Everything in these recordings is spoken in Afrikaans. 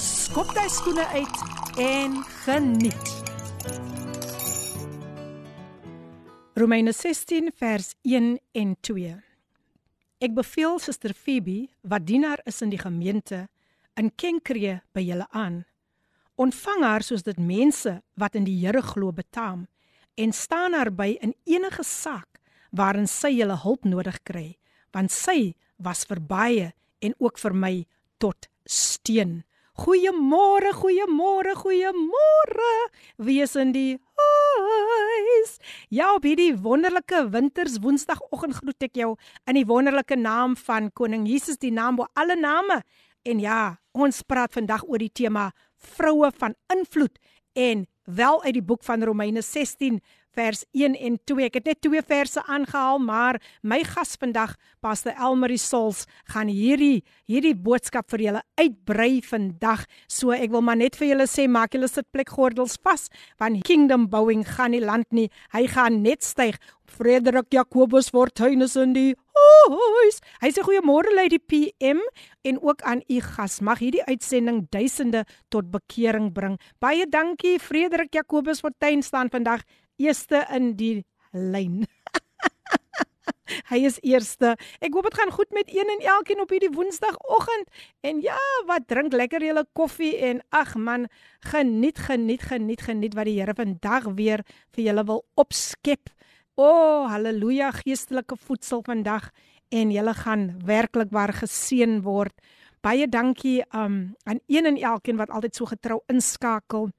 skop jy skoene uit en geniet. Romeine 16 vers 1 en 2. Ek beveel Suster Phoebe, wat dienaar is in die gemeente, in Kenkree by julle aan. Ontvang haar soos dit mense wat in die Here glo betaam en staan haar by in enige saak waarin sy julle hulp nodig kry, want sy was vir baie en ook vir my tot steun. Goeiemôre, goeiemôre, goeiemôre. Wees in die huis. Ja, op hierdie wonderlike winters woensdagoggend groet ek jou in die wonderlike naam van Koning Jesus, die naam bo alle name. En ja, ons praat vandag oor die tema vroue van invloed en wel uit die boek van Romeine 16 vers 1 en 2. Ek het net twee verse aangehaal, maar my gas vandag, Pastor Elmarie Sols, gaan hierdie hierdie boodskap vir julle uitbrei vandag. So ek wil maar net vir julle sê, maak julle sitplekgordels vas, want Kingdom Bowing gaan nie land nie. Hy gaan net styg. Frederik Jacobus Fortuinus in die huis. Hy sê goeiemôre lei die PM en ook aan u gas. Mag hierdie uitsending duisende tot bekering bring. Baie dankie Frederik Jacobus Fortuin staan vandag eerste in die lyn. Hy is eerste. Ek hoop dit gaan goed met een en elkeen op hierdie Woensdagoggend. En ja, wat drink lekker julle koffie en ag man, geniet, geniet, geniet, geniet wat die Here vandag weer vir julle wil opskep. O, oh, haleluja, geestelike voedsel vandag en julle gaan werklik waar geseën word. Baie dankie um, aan een en elkeen wat altyd so getrou inskakel.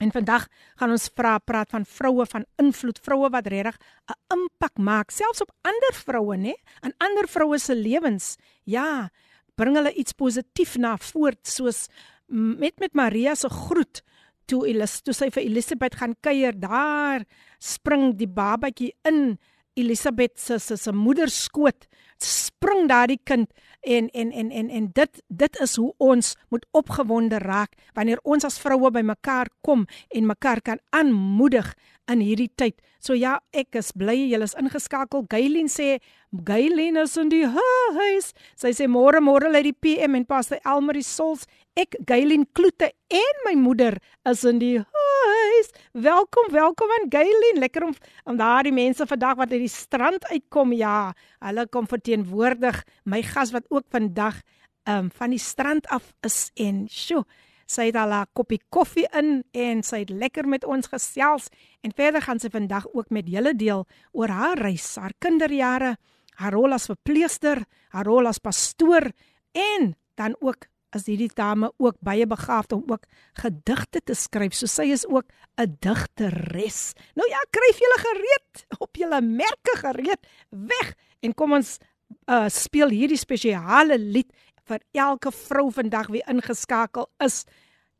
En vandag gaan ons vra praat van vroue van invloed, vroue wat regtig 'n impak maak selfs op ander vroue, nê? In ander vroue se lewens. Ja, bring hulle iets positief na voort soos met met Maria se groet toe Elis toe sy vir Elisabeth gaan kuier daar spring die babatjie in Elisabeth se se se moeder skoot spring daardie kind en en en en en dit dit is hoe ons moet opgewonde raak wanneer ons as vroue by mekaar kom en mekaar kan aanmoedig in hierdie tyd. So ja, ek is bly julle is ingeskakel. Gaylin sê Gaylin is in die huis. Sy sê môre môre lê die PM en Pastor Elmarie Sols. Ek Gaylin Kloete en my moeder is in die huis. Welkom, welkom aan Gaylin. Lekker om om daardie mense vandag wat uit die strand uitkom. Ja, hulle kom verteenwoordig my gas wat ook vandag ehm um, van die strand af is en sjo sy het al 'n koppie koffie in en sy het lekker met ons gesels en verder gaan sy vandag ook met julle deel oor haar reis, haar kinderjare, haar rol as verpleegster, haar rol as pastoor en dan ook as hierdie dame ook baie begaafd om ook gedigte te skryf. So sy is ook 'n digteres. Nou ja, kryf julle gereed op julle merke gereed weg en kom ons uh, speel hierdie spesiale lied vir elke vrou vandag wie ingeskakel is.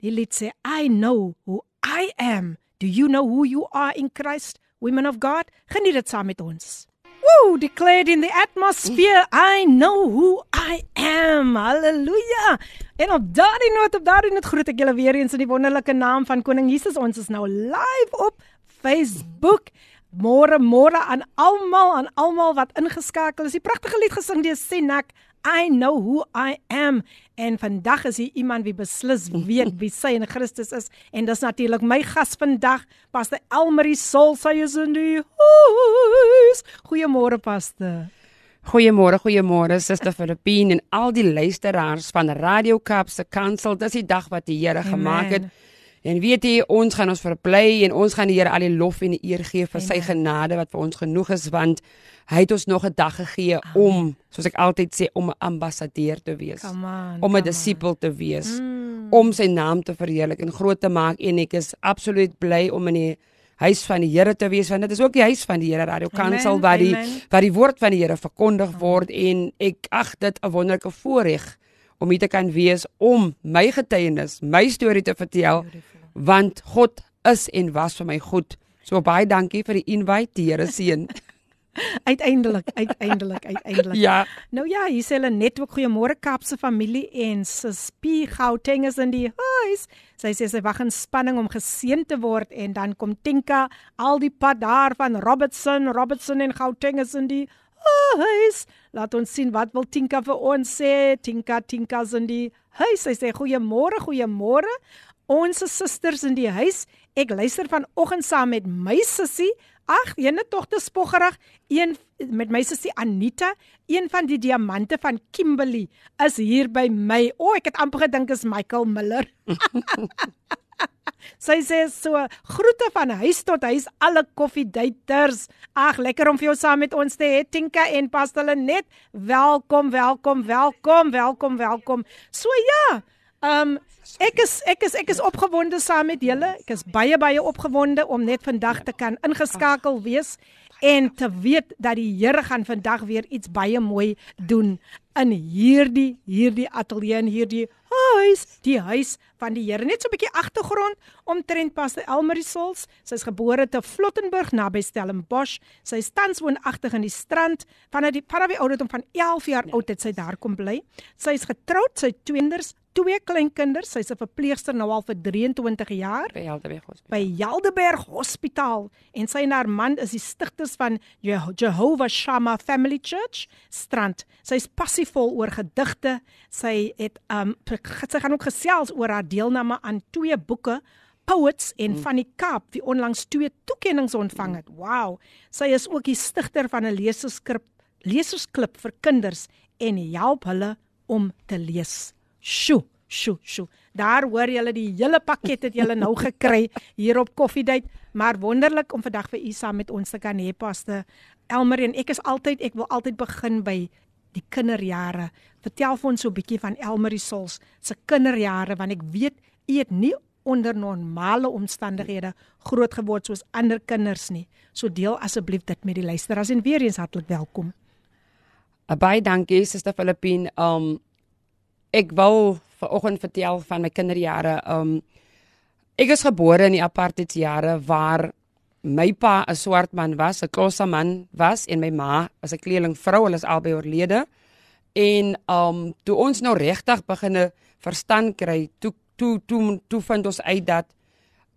Die lied sê I know who I am. Do you know who you are in Christ, women of God? Geniet dit saam met ons. Woo, declared in the atmosphere, I know who I am. Halleluja. En op daardie noot, op daardie noot groet ek julle weer eens in die wonderlike naam van Koning Jesus. Ons is nou live op Facebook. Môre môre aan almal, aan almal wat ingeskakel is. Die pragtige lied gesing deur Senak. I know who I am en vandag is hier iemand wie beslis weet wie sy in Christus is en dis natuurlik my gas vandag Pastor Elmarie Sol sy is in die huis. Goeiemôre Pastor. Goeiemôre, goeiemôre Suster Filippine en al die luisteraars van Radio Kaap se kantsel. Dis die dag wat die Here gemaak het. En weet jy, ons gaan ons verbly en ons gaan die Here al die lof en die eer gee vir Amen. sy genade wat vir ons genoeg is want hy het ons nog 'n dag gegee Amen. om, soos ek altyd sê, om 'n ambassadeur te wees. On, om 'n disipel te wees. Mm. Om sy naam te verheerlik en groot te maak en ek is absoluut bly om in die huis van die Here te wees want dit is ook die huis van die Here Radio Kansel waar die waar die woord van die Here verkondig word en ek ag dit 'n wonderlike voorreg om hier te kan wees om my getuienis, my storie te vertel want God is en was vir my goed. So baie dankie vir die invite, die Here seën. uiteindelik, uiteindelik, uiteindelik. Ja. Nou ja, hier sê hulle net ook goeiemôre Kaapse familie en sis P Gauteng is in die huis. Sy sê sy wag in spanning om geseën te word en dan kom Tinka al die pad daar van Robertson, Robertson en Gauteng is in die huis. Laat ons sien wat wil Tinka vir ons sê. Tinka, Tinka is in die huis. Sy sê goeiemôre, goeiemôre. Ons susters in die huis. Ek luister vanoggend saam met my sussie Ag, jene tog te spoggerig. Een met my sussie Anita, een van die diamante van Kimberley is hier by my. O, oh, ek het amper gedink is Michael Miller. Sy sê so groete van huis tot huis alle koffiedaters. Ag, lekker om vir jou saam met ons te hê Tinka en Pastelle net. Welkom, welkom, welkom, welkom, welkom. So ja, um, ek is ek is ek is opgewonde saam met julle. Ek is baie baie opgewonde om net vandag te kan ingeskakel wees en te weet dat die Here gaan vandag weer iets baie mooi doen in hierdie hierdie ateljee en hierdie huis, die huis van die Here. Net so 'n bietjie agtergrond omtrent Pastor Elmarie Sols. Sy is gebore te Flottenburg naby Stellenbosch. Sy is tans woonagtig in die strand vanaf die die ouderdom van 11 jaar oud het sy daar kom bly. Sy is getroud, sy twee kinders, twee kleinkinders. Sy's 'n verpleegster nou al vir 23 jaar by Helderberg Hospitaal. By Helderberg Hospitaal en sy en haar man is die stigters van Jehovah Shammah Family Church Strand. Sy is passievol oor gedigte. Sy het um sy gaan ook gesels oor haar deelname aan twee boeke Poets en mm. van die Kaap wie onlangs twee toekenninge ontvang het. Wow. Sy is ook die stigter van 'n leserskrip lesersklub vir kinders en help hulle om te lees. Sjoe, sjoe, sjoe. Daar hoor julle die hele pakket het julle nou gekry hier op Koffiedייט, maar wonderlik om vandag vir u saam met ons te kan hê paste. Elmer en ek is altyd ek wil altyd begin by die kinderjare. Vertel vir ons so 'n bietjie van Elmarie Sols se kinderjare want ek weet u het nie onder normale omstandighede groot geword soos ander kinders nie. So deel asseblief dit met die luisteraars en weer eens hartlik welkom. Baie dankie Suster Filippine. Um ek wil vanoggend vertel van my kinderjare. Um ek is gebore in die apartheidjare waar my pa 'n swart man was, 'n klosa man was en my ma as 'n kleeling vrou, hulle is albei oorlede. En um toe ons nou regtig begine verstand kry, toe toe toe toe vind ons uit dat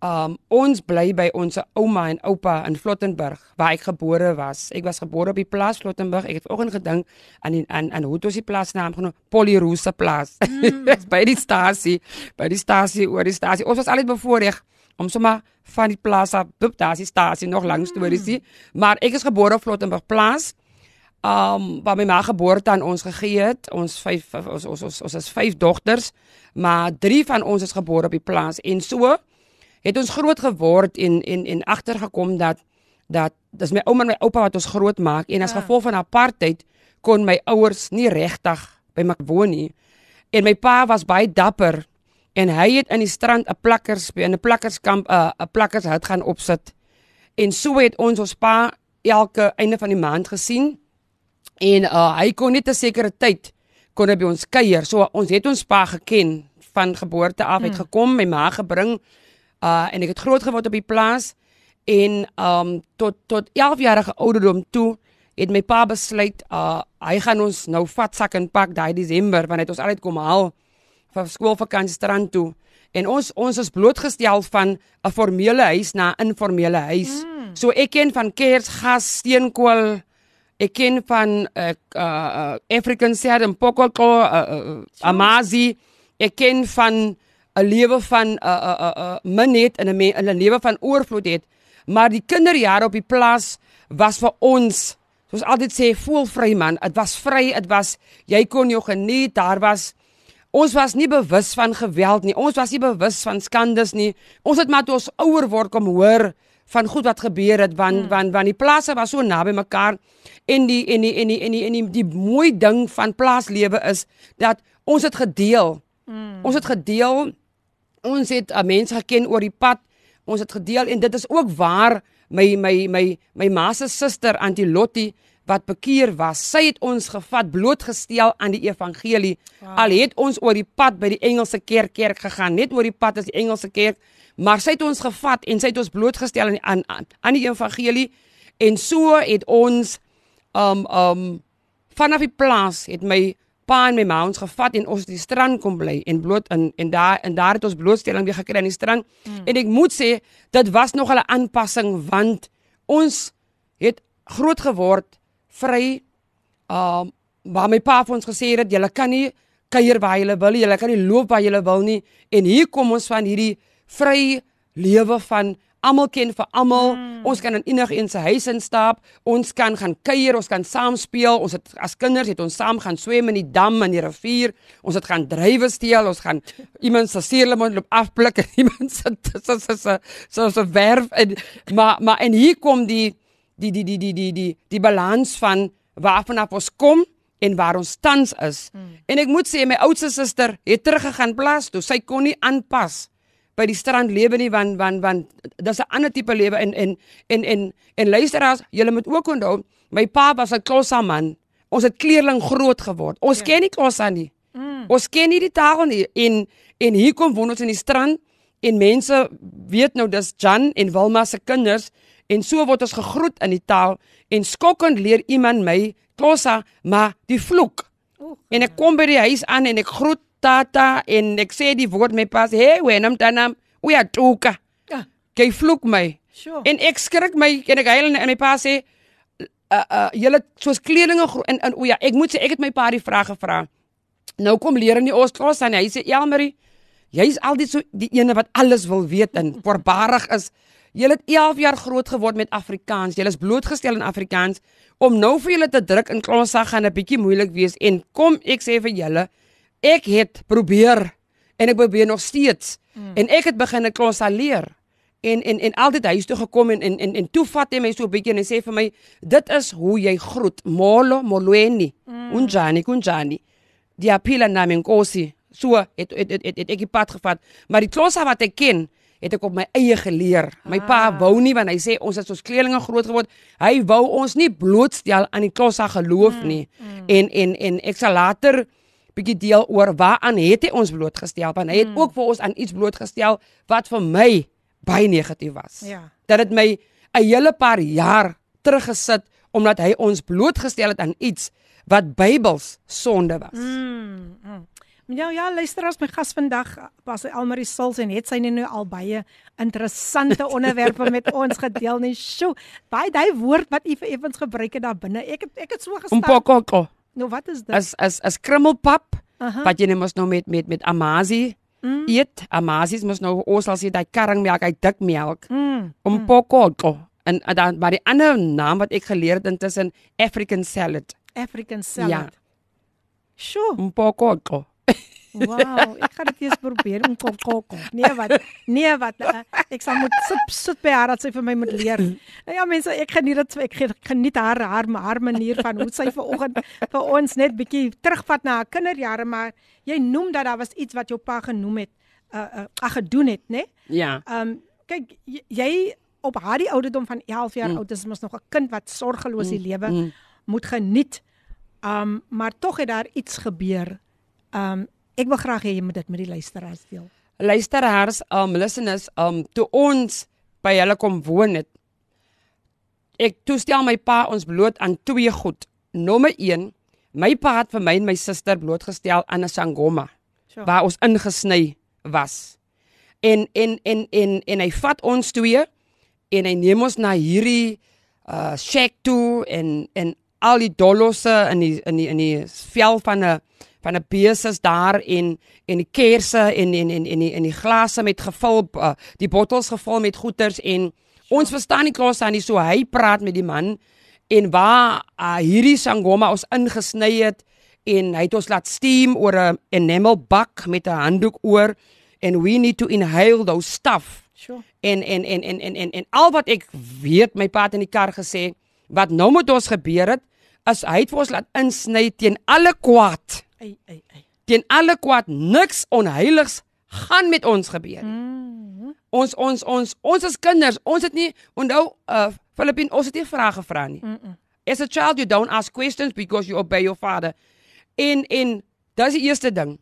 Um ons bly by ons ouma en oupa in Flottenburg waar ek gebore was. Ek was gebore op die plaas Flottenburg. Ek het vanoggend gedink aan die, aan aan hoe dit die plaasnaam genoem Polyrosa plaas. Mm. by die stasie, by die stasie oor die stasie. Ons was altyd bevoorreg om sommer van die plaas af, boep daar is die stasie nog lank stories nie. Mm. Maar ek is gebore op Flottenburg plaas. Um waar my ma geboorte aan ons gegee het. Ons vyf ons ons ons, ons is vyf dogters, maar drie van ons is gebore op die plaas en so het ons groot geword en en en agtergekom dat dat dis my ouma en my oupa wat ons groot maak en as ja. gevolg van apartheid kon my ouers nie regtig by my woon nie. En my pa was baie dapper en hy het in die strand 'n plakkers in 'n plakkerskamp 'n uh, 'n plakkershut gaan opsit. En so het ons ons pa elke einde van die maand gesien. En uh, hy kon net 'n sekere tyd kon hy by ons kuier. So ons het ons pa geken van geboorte af, het hmm. gekom, my ma gebring Uh en ek het groot geword op die plaas en um tot tot 11 jarige ouderdom toe het my pa besluit uh hy gaan ons nou vat sak en pak daai Desember wanneer ons altyd kom haal vir skoolvakansie strand toe. En ons ons is blootgestel van 'n formele huis na 'n informele huis. Mm. So ek ken van kers, gas, steenkool. Ek ken van uh, uh African Sad en Pokoko, uh, uh, Amazi. Ek ken van 'n lewe van 'n 'n 'n 'n minnet in 'n in 'n lewe van oorvloed het. Maar die kinderjare op die plaas was vir ons, soos altyd sê, voel vry man. Dit was vry, dit was jy kon jou geniet. Daar was ons was nie bewus van geweld nie. Ons was nie bewus van skandes nie. Ons het maar toe ons ouer word kom hoor van goed wat gebeur het want hmm. want want die plase was so naby mekaar en die en die en die en die en die, die, die mooi ding van plaaslewe is dat ons het gedeel. Hmm. Ons het gedeel ons het mense geken oor die pad. Ons het gedeel en dit is ook waar my my my my ma se suster Auntie Lottie wat bekeer was. Sy het ons gevat blootgestel aan die evangelie. Wow. Al het ons oor die pad by die Engelse kerk kerk gegaan, net oor die pad is die Engelse kerk, maar sy het ons gevat en sy het ons blootgestel aan aan aan, aan die evangelie en so het ons um um vanaf die plaas het my pa en my ma ons gevat en ons die strand kom bly en bloot in en daar en daar het ons blootstelling weer gekry aan die strand. Hmm. En ek moet sê dit was nog 'n aanpassing want ons het groot geword vry. Um waar my pa vir ons gesê het jy kan nie kuier waar jy wil, jy kan nie loop waar jy wil nie. En hier kom ons van hierdie vry lewe van Almal ken vir almal. Mm. Ons kan in enigiets se huis instap. Ons kan gaan kuier, ons kan saam speel. Ons het as kinders het ons saam gaan swem in die dam en die rivier. Ons het gaan drywe steel, ons gaan iemand se suurlemoen loop afblik en iemand se se se se se se werf en maar maar en hier kom die die die die die die die, die balans van waarvan af ons kom en waar ons tans is. Mm. En ek moet sê my oudste suster het teruggegaan plaas toe. Sy kon nie aanpas by die strand lewe nie want want want dis 'n ander tipe lewe en en en en en luisteraars, julle moet ook onthou, my pa was 'n klosa man. Ons het kleerling groot geword. Ons ja. ken nie klosa nie. Mm. Ons ken nie die taal nie en en hier kom woon ons in die strand en mense weet nou dis Jan en Wilma se kinders en so word ons gegroet in die taal en skokkend leer iemand my klosa maar die vloek. Oeh, en ek kom by die huis aan en ek groet tata en ek sê die woord my pas, "Hey, wena mntanam, uyatuka." Ja. Jy vloek my. Sure. En ek skrik my en ek huil en my pa sê, "Uh uh julle soos kledinge en en o ja, ek moet sê ek het my pa die vraag gevra. Nou kom leer in die Oos-Kaap en hy sê, "Elmarie, jy's altyd so die ene wat alles wil weet en voorbarig is." Jy het 11 jaar groot geword met Afrikaans. Jy is blootgestel in Afrikaans om nou vir julle te druk in klas gaan 'n bietjie moeilik wees en kom ek sê vir julle ek het probeer en ek probeer nog steeds mm. en ek het begin 'n klas leer en en en altyd huis toe gekom en en en, en toe vat hy my so 'n bietjie en hy sê vir my dit is hoe jy groet molo molweni mm. unjani kunjani diaphila nami nkosi so het het het, het, het ek die pad gevat maar die klas wat ek ken het ek op my eie geleer. My ah. pa wou nie want hy sê ons het ons kleerlinge groot geword. Hy wou ons nie blootstel aan die klosa geloof mm, nie. Mm. En en en ek sal later bietjie deel oor waaraan het hy ons blootgestel want hy het mm. ook vir ons aan iets blootgestel wat vir my baie negatief was. Ja. Dat dit my 'n hele paar jaar teruggesit omdat hy ons blootgestel het aan iets wat Bybels sonde was. Mm. mm. Ja ja, luister as my gas vandag pas Elmarie Sils en het sy nou al baie interessante onderwerpe met ons gedeel nie. Sjoe, baie daai woord wat u vir effens gebruik het daar binne. Ek het ek het so gestaan. Mpokoko. Nou wat is dit? As as as krummelpap -huh. wat jy net mos nou met met met amazi mm. eet. Amazi mos nou ons al sê daai karringmelk, hy dik melk. Mm. Mpokoko. Mm. En dan maar die ander naam wat ek geleer het intussen African salad. African salad. Ja. Sjoe. Mpokoko. Wow, ek gaan dit eers probeer om kok kok. Nee wat? Nee wat? Uh, ek sal moet sit sit by haar dat sy vir my moet leer. Nou ja mense, ek geniet dit ek geniet haar haar haar manier van hoe sy vanoggend vir ons net bietjie terugvat na haar kinderjare, maar jy noem dat daar was iets wat jou pa genoem het, uh uh ag gedoen het, né? Nee? Ja. Ehm um, kyk jy op haar die ouderdom van 11 jaar mm. oud is mos nog 'n kind wat sorgeloos die mm. lewe mm. moet geniet. Ehm um, maar tog het daar iets gebeur. Ehm um, Ek wil graag hê jy moet dit met die luisteraars deel. Luisteraars, um listeners, um toe ons by hulle kom woon het, ek toestel my pa ons bloot aan twee goed. Nommer 1, my pa het vir my en my suster blootgestel aan 'n sangoma sure. waar ons ingesny was. En en en en en hy vat ons twee en hy neem ons na hierdie uh shack toe en en al die dolosse in die in die in die vel van 'n van 'n beses daar en en die kersse en en en en die en die glase met gevul uh, die bottels gevul met goeters en ons verstaan nie klas aan nie so hy praat met die man en waar uh, hierdie sangoma ons ingesny het en hy het ons laat steam oor 'n enamel bak met 'n handdoek oor and we need to inhale those stuff. Sure en en en en en en, en al wat ek weet my pa het in die kar gesê wat nou met ons gebeur het as hy het vir ons laat insny teen alle kwaad Ei ei ei. Teen alle kwaad niks onheiligs gaan met ons gebeur. Mm. Ons ons ons ons as kinders, ons het nie onthou uh Filippin, ons het nie vrae gevra nie. Mm -mm. As a child you don't ask questions because you obey your father. En en dis die eerste ding.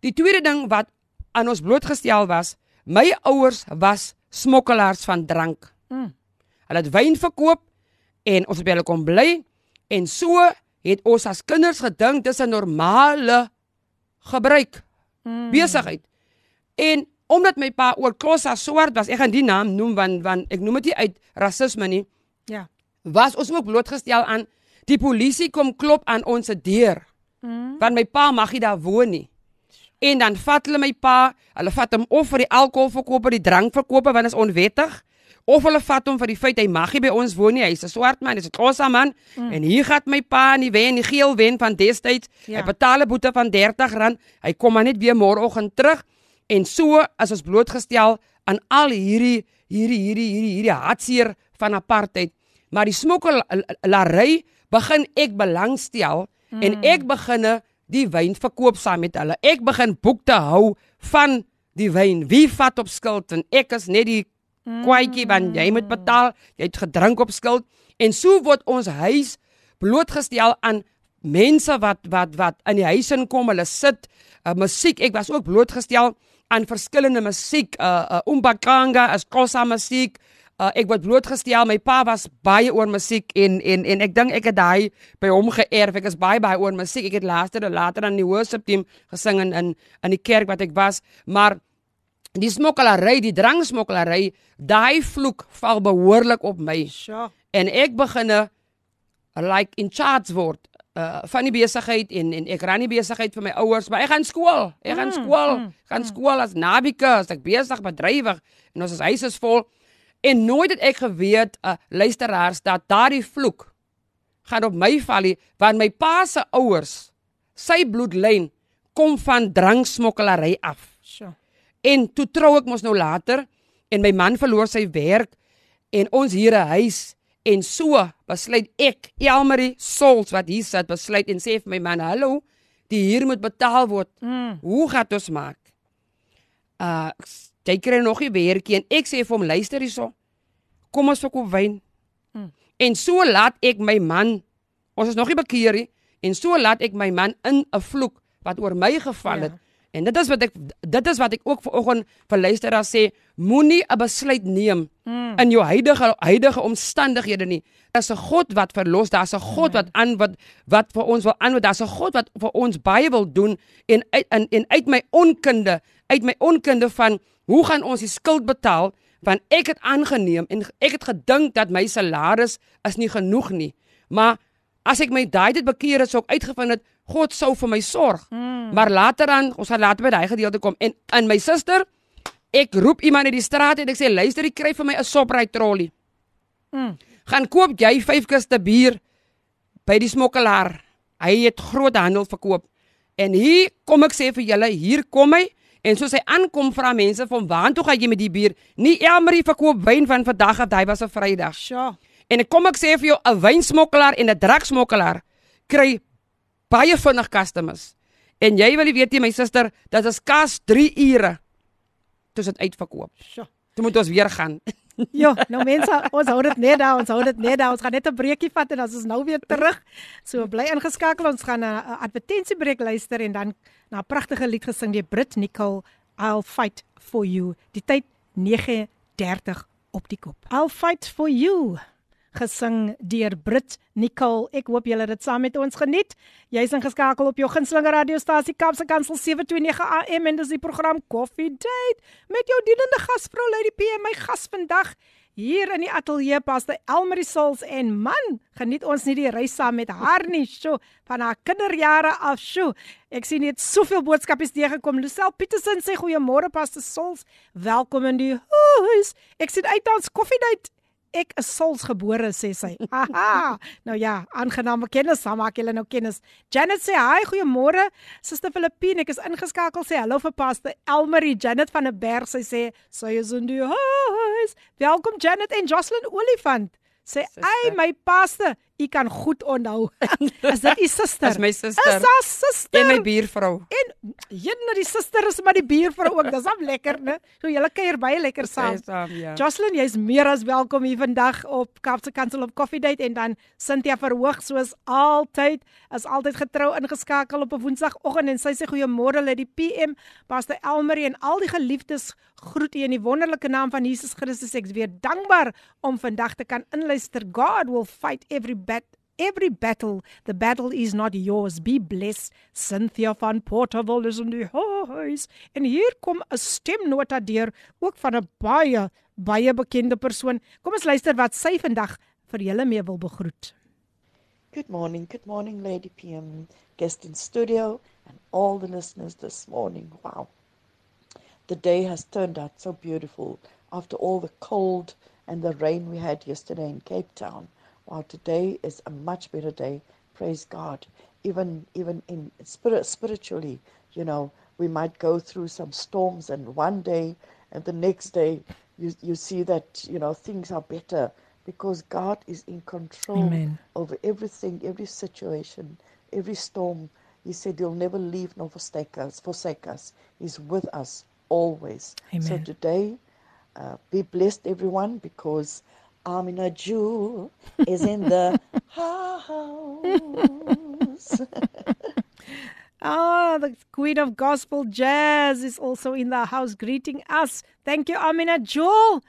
Die tweede ding wat aan ons blootgestel was, my ouers was smokkelaars van drank. Mm. Hulle het wyn verkoop en ons het by hulle kom bly en so het ons as kinders gedink dis 'n normale gebruik mm. besigheid. En omdat my pa oor Klossa swart was, ek gaan die naam noem want want ek noem dit nie uit rasisme nie. Ja. Was ons ook blootgestel aan die polisie kom klop aan ons deur. Mm. Want my pa mag nie daar woon nie. En dan vat hulle my pa, hulle vat hom of vir die alkoholverkoper, die drankverkoper want dit is onwettig of hulle vat hom vir die feit hy mag nie by ons woon nie. Hy's 'n swart man, hy's 'n kossa man. Mm. En hier gaan my pa in die wen, die geel wen van destyds. Ja. Hy betaal 'n boete van R30. Hy kom maar net weer môreoggend terug. En so as ons blootgestel aan al hierdie hierdie hierdie hierdie hierdie hartseer van apartheid. Maar die smokkelary begin ek belangstel mm. en ek beginne die wyn verkoop saam met hulle. Ek begin boek te hou van die wyn. Wie vat op skuld en ek is net die kwaadjie want jy moet betaal, jy het gedrink op skuld en so word ons huis blootgestel aan mense wat wat wat in die huis inkom, hulle sit uh, musiek. Ek was ook blootgestel aan verskillende musiek, uh, uh umbakanga, as kosa musiek. Uh, ek word blootgestel. My pa was baie oor musiek en en en ek dink ek het daai by hom geërf. Ek is baie baie oor musiek. Ek het later later aan die worship team gesing in in in die kerk wat ek was, maar die smokkelary, die dranksmokkelary, daai vloek val behoorlik op my. Sure. En ek beginne like in charge word uh van die besigheid en en ek ran die besigheid vir my ouers, maar ek gaan skool. Ek gaan mm, skool. Mm, gaan mm. skool as nabika, as ek besig bedrywig en ons huis is vol. En nooit het ek geweet uh, luisteraars dat daardie vloek gaan op my val nie, want my pa se ouers, sy bloedlyn kom van dranksmokkelary af. En toe trou ek mos nou later en my man verloor sy werk en ons hier 'n huis en so besluit ek Elmarie Sols wat hier sit besluit en sê vir my man hallo die huur moet betaal word. Mm. Hoe gaan dit ons maak? Uh jy kry nog 'n werkie en ek sê vir hom luister hierso. Kom ons verkoop wyn. Mm. En so laat ek my man ons is nog nie bekeer nie en so laat ek my man in 'n vloek wat oor my geval het. Ja. En dit is wat ek dit is wat ek ook vanoggend vir luisteraars sê, moenie 'n besluit neem mm. in jou huidige huidige omstandighede nie. Daar's 'n God wat verlos, daar's 'n God wat aan wat wat vir ons wil aan, daar's 'n God wat vir ons baie wil doen en uit en, en uit my onkunde, uit my onkunde van hoe gaan ons die skuld betaal? Want ek het aangeneem en ek het gedink dat my salaris is nie genoeg nie. Maar as ek my daai dit bekeer het, sou ek uitgevind het God sou vir my sorg. Mm. Maar later dan, ons gaan later by daai gedeelte kom en in my suster, ek roep iemand in die straat en ek sê luister, jy kry vir my 'n soprei trolley. Mm. Gaan koop jy 5 kiste bier by die smokkelaar. Hy het groot handel verkoop. En hier kom ek sê vir julle, hier kom hy en soos hy aankom vra mense van waar toe gaan jy met die bier? Nie Elmarie verkoop wyn van vandag af, hy was 'n Vrydag. Sjoe. En ek kom ek sê vir jou 'n wynsmokkelaar en 'n draksmokkelaar kry baie vinnig customers. En jy wil weet jy my suster, dit is kas 3 ure. Toe dit uitverkoop. Sjoe. Toe moet ons weer gaan. ja, nou mense, ons hou dit net daar, ons hou dit net daar. Ons gaan net 'n breekie vat en dan is ons nou weer terug. So bly ingeskakel. Ons gaan 'n advertensiebreek luister en dan na 'n pragtige lied gesing deur Brit Nicole, I'll fight for you. Die tyd 9:30 op die kop. I'll fight for you gesing deur Brit Nicole. Ek hoop julle het dit saam met ons geniet. Jy's ingeskakel op jou gunsteling radiostasie Kapse Kansel 729 AM en dis die program Coffee Date met jou dienende gasvrou Lady P en my gas vandag hier in die ateljee paste Elmarie Souls en man, geniet ons nie die reis saam met haar nie, sjo, van haar kinderjare af, sjo. Ek sien net soveel boodskappe steeg gekom. Lucelle Petersen sê goeiemôre paste Souls. Welkom in die huis. Ek sien uit ons Coffee Date ek is sols gebore sê sy. Aha. Nou ja, aangename kennis, dan maak julle nou kennis. Janet sê hi, goeiemôre. Suster Filippine, ek is ingeskakel sê hallo vir Pastor Elmarie Janet van 'n berg. Sy sê sy is in die huis. Welkom Janet en Jocelyn Olifant. Sê, "Ai my pastor, u kan goed onthou. is dit u suster? Dis my suster. Is haar suster? En my buurvrou. En jenne die suster is maar die buurvrou ook. Dis am lekker, né? So julle kuier baie lekker saam. saam ja. Jocelyn, jy's meer as welkom hier vandag op Kaapse Kansel op Coffee Date en dan Cynthia Verhoog soos altyd is altyd getrou ingeskakel op 'n Woensdagoggend en sy sê goeiemôre lê die PM, Pastor Elmarie en al die geliefdes groet u in die wonderlike naam van Jesus Christus. Ek is weer dankbaar om vandag te kan inluister. God will fight every battle every battle. The battle is not yours. Be blessed. Cynthia van Portable is in die huis. En hier kom 'n stemnota deur ook van 'n baie baie bekende persoon. Kom ons luister wat sy vandag vir julle mee wil begroet. Good morning, good morning, Lady PM, guest in studio, and all the listeners this morning. Wow. The day has turned out so beautiful after all the cold and the rain we had yesterday in Cape Town. Wow, today is a much better day. Praise God. Even even in spirit spiritually, you know, we might go through some storms and one day and the next day you you see that, you know, things are better because God is in control Amen. over everything, every situation, every storm. He said he'll never leave nor forsake us, forsake us. He's with us always. So today, uh, be blessed, everyone, because Amina Jewel is in the house. Ah, the Queen of Gospel Jazz is also in the house greeting us. Thank you, Amina Jewel.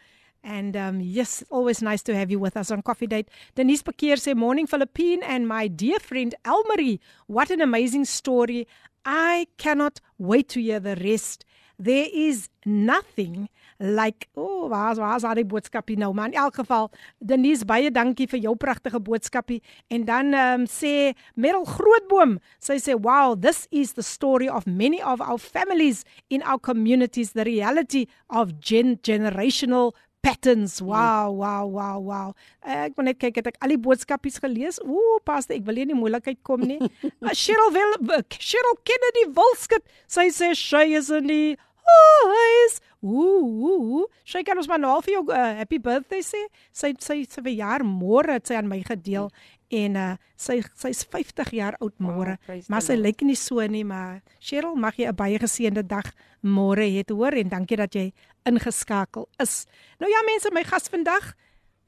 And um, yes, always nice to have you with us on Coffee Date. Denise Pakeer say, Morning, Philippine, and my dear friend Elmarie. What an amazing story. I cannot wait to hear the rest. There is nothing like oh waar's waar's daai boodskapie nou maar in elk geval Denise baie dankie vir jou pragtige boodskapie. En dan um, sê Merel Grootboom sy sê wow this is the story of many of our families in our communities the reality of gen generational patterns. Wow wow wow wow. Ek moet net kyk het ek al die boodskapies gelees? Ooh paste ek wil nie in die moeilikheid kom nie. Uh, Cheryl wil Cheryl Kennedy Wolskut sy sê sy is in die huis ooh ooh sy kan ons maar nou vir jou uh, happy birthday sê sy sy sy verjaar môre het sy aan my gedeel en uh, sy sy's 50 jaar oud môre praise maar sy lyk nie so nie maar Cheryl mag jy 'n baie geseënde dag môre hê hoor en dankie dat jy ingeskakel is nou ja mense my gas vandag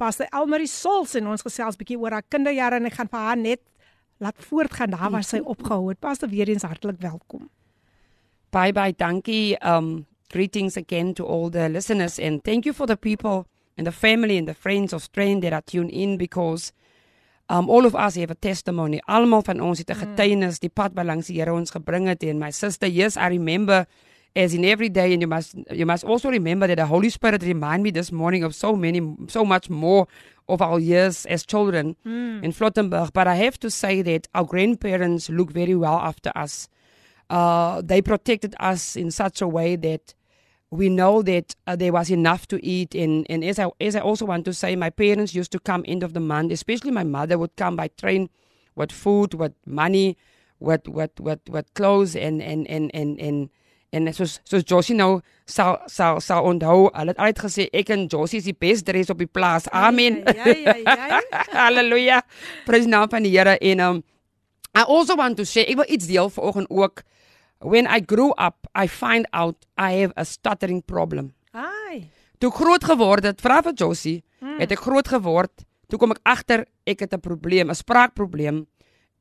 Pastor Elmarie Sols en ons gesels bietjie oor haar kinderjare en ek gaan vir haar net laat voortgaan daar waar sy opgehou het. Pastor weer eens hartlik welkom. Bye bye, dankie. Um, greetings again to all the listeners, and thank you for the people and the family and the friends of Strain that are tuned in because um, all of us have a testimony. Almal van ons het 'n getuienis die pad langs die Here ons gebring het en my sister, yes, I remember as in every day and you must you must also remember that the Holy Spirit remind me this morning of so many so much more of our years as children in Flottenburg. But I have to say that our grandparents look very well after us. Uh, they protected us in such a way that we know that uh, there was enough to eat. And, and as, I, as I also want to say, my parents used to come end of the month, especially my mother would come by train with food, with money, with, with, with, with clothes and, and, and, and, and En soos soos Josie nou sal sal sal onthou, hulle het altyd gesê ek en Josie is die beste dres op die plaas. Amen. Ja ja ja. Halleluja. Prys naam van die Here en um I also want to share, ek wil iets deel vanoggend ook. When I grew up, I find out I have a stuttering problem. Ai. Toe groot geword het, vra vir Josie, mm. het ek groot geword, toe kom ek agter ek het 'n probleem, 'n spraakprobleem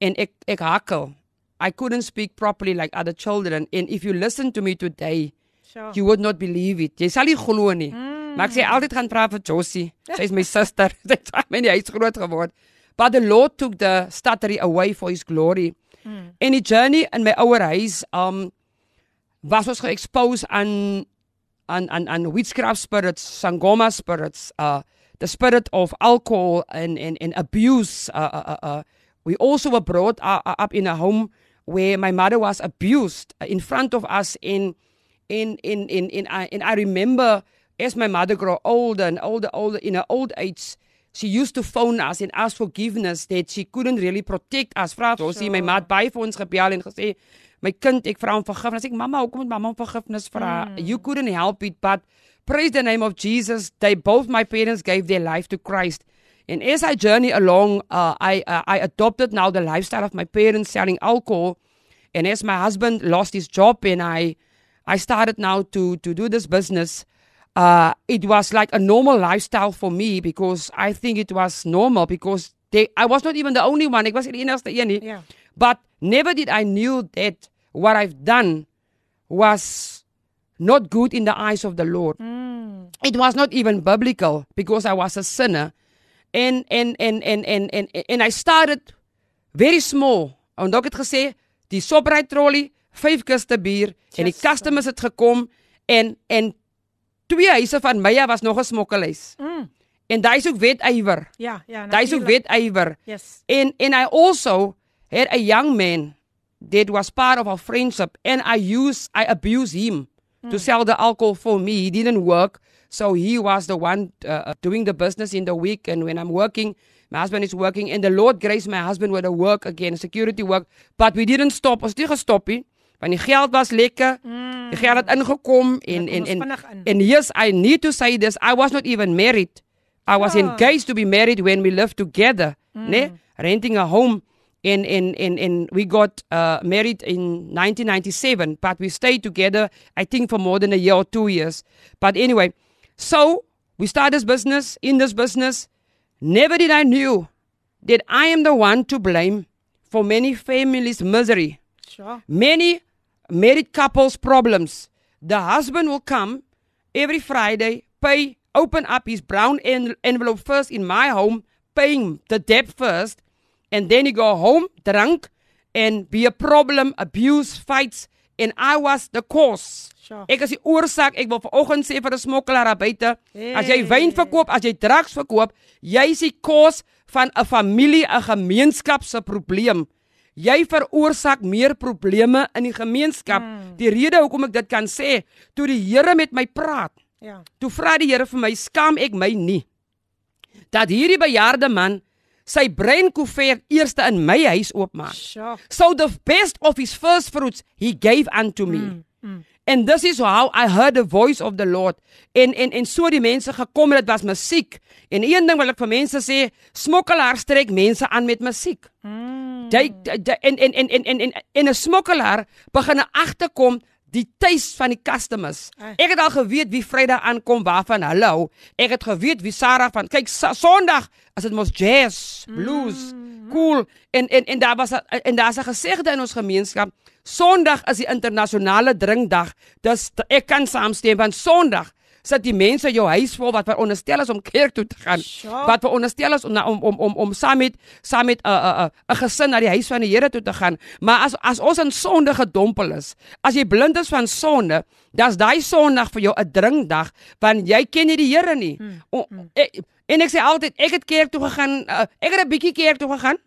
en ek ek hakkel. I couldn't speak properly like other children and if you listen to me today, So. you would not believe it. Jy sal nie glo nie. Mm. Maar ek sê altyd gaan vra vir Josie. Sy is my suster. Sy het saam in die huis groot geword. But the Lord took the stuttery away for his glory. Mm. En die journey in my ouer huis um was ons ge-expose aan aan aan aan witchcraft spirits, sangoma spirits, uh the spirit of alcohol and and and abuse. Uh, uh, uh, uh. We also were brought up in a home where my mother was abused uh, in front of us in in in in in I and I remember as my mother grew older and older older in her old age she used to phone us and ask forgiveness that she couldn't really protect us vra ons sure. my ma het baie vir ons gebel en gesê my kind ek vra om vergifnis ek mamma hoekom moet mamma om vergifnis vra mm. you couldn't help it but praise the name of Jesus they both my parents gave their life to Christ And as I journey along, uh, I uh, I adopted now the lifestyle of my parents selling alcohol. And as my husband lost his job and I I started now to to do this business, uh, it was like a normal lifestyle for me because I think it was normal because they, I was not even the only one. Ek was die enigste een nie. Ja. But never did I knew that what I've done was not good in the eyes of the Lord. It was not even biblical because I was a sinner. And and and and and and, and I started very small. En ek het gesê, die Shoprite trolley, vyf kiste bier en die Just customers het gekom en en twee huise van af was nog 'n smokkelhuis. Mm. En daai is ook wetywer. Ja, ja. Daai is ook wetywer. Yes. And and I also had a young man that was part of our friendship, and I use I abuse him to sell the alcohol for me. He didn't work, so he was the one uh, doing the business in the week. And when I'm working, my husband is working, and the Lord graced my husband with a work again, security work. But we didn't stop. Ons het nie gestop nie. Want die geld was lekker. Die geld het ingekom en en en in. and yes, I need to say this. I was not even married. I was Ja. engaged to be married when we lived together, ne? renting a home. And, and, and, and we got uh, married in 1997, but we stayed together, I think, for more than a year or two years. But anyway, so we started this business, in this business. Never did I knew that I am the one to blame for many families' misery Sure. many married couples problems. The husband will come every Friday, pay, open up his brown en- envelope first in my home, paying the debt first, and then he go home drunk and be a problem, abuse, fights, and I was the cause. Sure. Ek is die oorsaak. Ek wil vanoggend sê vir 'n smokkelaar daar buite, as jy Hey. wyn verkoop, as jy drugs verkoop, jy is die cause van 'n familie, 'n gemeenskap se probleem. Jy veroorsaak meer probleme in die gemeenskap. Die rede hoekom ek dit kan sê, toe die Here met my praat, Ja. toe vra die Here vir my, skaam ek my nie dat hierdie bejaarde man sy breinkoevert eerste in my huis oopmaak. So the best of his first fruits he gave unto me. And this is how I heard the voice of the Lord. En en en so die mense gekom het, dit was musiek. En een ding wil ek vir mense sê, smokkelaars trek mense aan met musiek. Jy jy- en en en en en en, 'n smokkelaar begin agterkom die tuis van die customers. Ek het al geweet wie Vrydag aankom waarvan hulle hou. Ek het geweet wie Sarah van kyk Sondag as dit mos jazz, blues, cool en en en daar was 'n- en daar's 'n gesegde in ons gemeenskap. Sondag is die internasionale drinkdag. Dis ek kan saamstem want Sondag sit die mense jou huis vol wat veronderstel is om kerk toe te gaan. Sure. Wat veronderstel is om om om om om saam met saam met 'n 'n 'n 'n gesin na die huis van die Here toe te gaan. Maar as as ons in sonde gedompel is, as jy blind is van sonde, dan's daai Sondag vir jou 'n drinkdag want jy ken nie die Here nie. O, ek, en ek sê altyd ek het kerk toe gegaan, uh, ek het 'n bietjie kerk toe gegaan.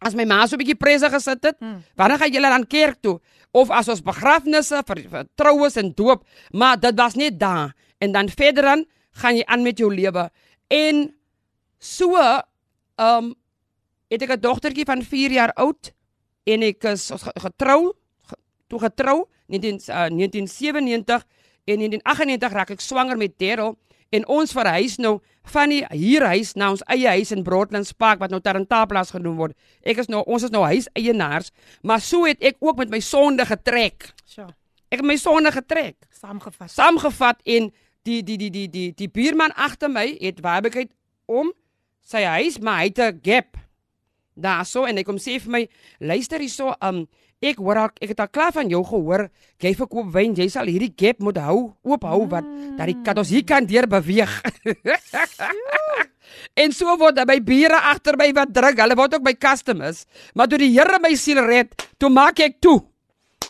As my ma so 'n bietjie prese gesit het, hmm. wanneer gaan julle dan kerk toe? Of as ons begrafnisse vir, vir troues en doop, maar dit was net daar. En dan verder dan gaan jy aan met jou lewe. En so ehm um, het ek 'n dogtertjie van 4 jaar oud en ek is getrou, ge, toe getrou 19 uh, 1997 en in 1998 raak ek swanger met Daryl en ons verhuis nou van die huurhuis na ons eie huis in Broadlands Park wat nou Tarantaplas genoem word. Ek is nou ons is nou huiseienaars, maar so het ek ook met my sonde getrek. Sure. Ek het my sonde getrek Saamgevat. saamgevat en die die die die die die buurman agter my het waarskynlik om sy huis maar hy het 'n gap daarso en hy kom sê vir my luister hierso um ek hoor al, ek het al klaar van jou gehoor jy verkoop wyn jy sal hierdie gap moet hou oop hou wat dat die kat ons hier kan deur beweeg En so word by bure agter my wat druk. Hulle word ook my customers. Maar toe die Here my siel red, toe maak ek toe.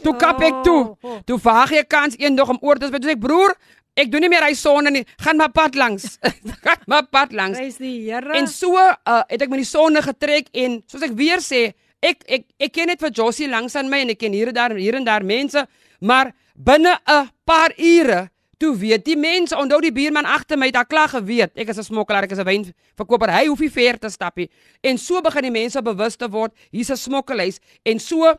Toe kap ek toe. Oh. Toe waag ek kans eendag om oor te speel. Toe sê ek broer, ek doen nie meer hy sonde nie. Gaan maar pad langs. Gaan maar pad langs. Prys die Here. En so uh, het ek met die sonde getrek en soos ek weer sê, ek ek ek ken net vir Josie langs aan my en ek ken hier en daar hier en daar mense, maar binne 'n paar ure toe weet die mense, onthou die buurman agter my het al klaar geweet, ek is 'n smokkelaar, ek is 'n wynverkoper, hy hoef nie ver te stap nie. En so begin die mense bewus te word, hier's 'n smokkelhuis en so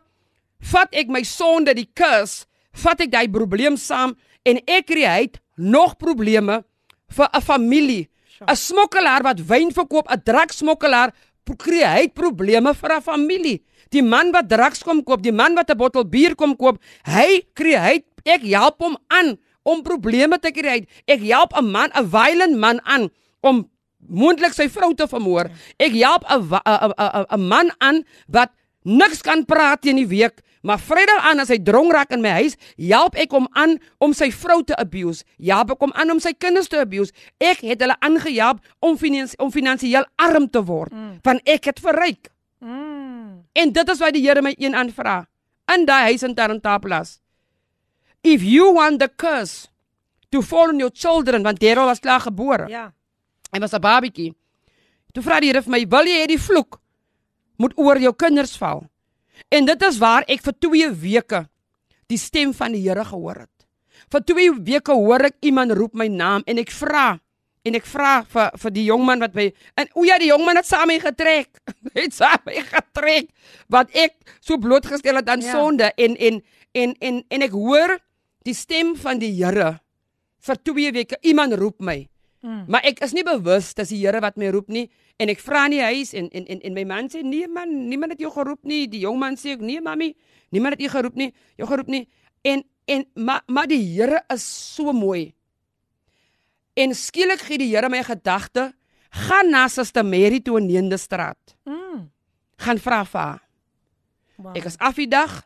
vat ek my sonde, die kus, vat ek daai probleem saam en ek create nog probleme vir 'n familie 'n Smokkelaar wat wyn verkoop, 'n drugsmokkelaar, kry hy probleme vir 'n familie. Die man wat drugs kom koop, die man wat 'n bottel bier kom koop, hy kry hy ek help hom aan om probleme te kry. Ek help 'n man, 'n violent man aan om moontlik sy vrou te vermoor. Ek help 'n 'n man aan wat niks kan praat in die week, maar Vrydag aan as hy dronk raak in my huis, help ek hom aan om sy vrou te abuse. Ja, ek kom aan om sy kinders te abuse. Ek het hulle aangehelp om finansiëel om finansiëel arm te word, mm. want ek het verryk. Mm. En dit is wat die Here my een aanvra in daai huis in Tarantaplas. If you want the curse to fall on your children want Daryl was klaar gebore. Ja. Hy was 'n babietjie. Toe vra die Here vir my, "Wil jy hê die vloek moet oor jou kinders val?" En dit is waar ek vir 2 weke die stem van die Here gehoor het. Vir 2 weke hoor ek iemand roep my naam en ek vra en ek vra vir vir die jong man wat by en o ja, die jong man het saam mee getrek. het saam mee getrek wat ek so blootgestel het aan ja. sonde en en en en en ek hoor die stem van die Here vir 2 weke iemand roep my. Mm. Maar ek is nie bewus dat die Here wat my roep nie en ek vra nie huis en en en, en my man sê nee man, niemand het jou geroep nie. Die jong man sê ek nee mami, niemand het jou geroep nie. Jou geroep nie. En en maar maar die Here is so mooi. En skielik gee die Here my gedagte, gaan na Suster Mary toe in Neende straat. Mm. Gaan vra vir haar. Wow. Ek is af die dag.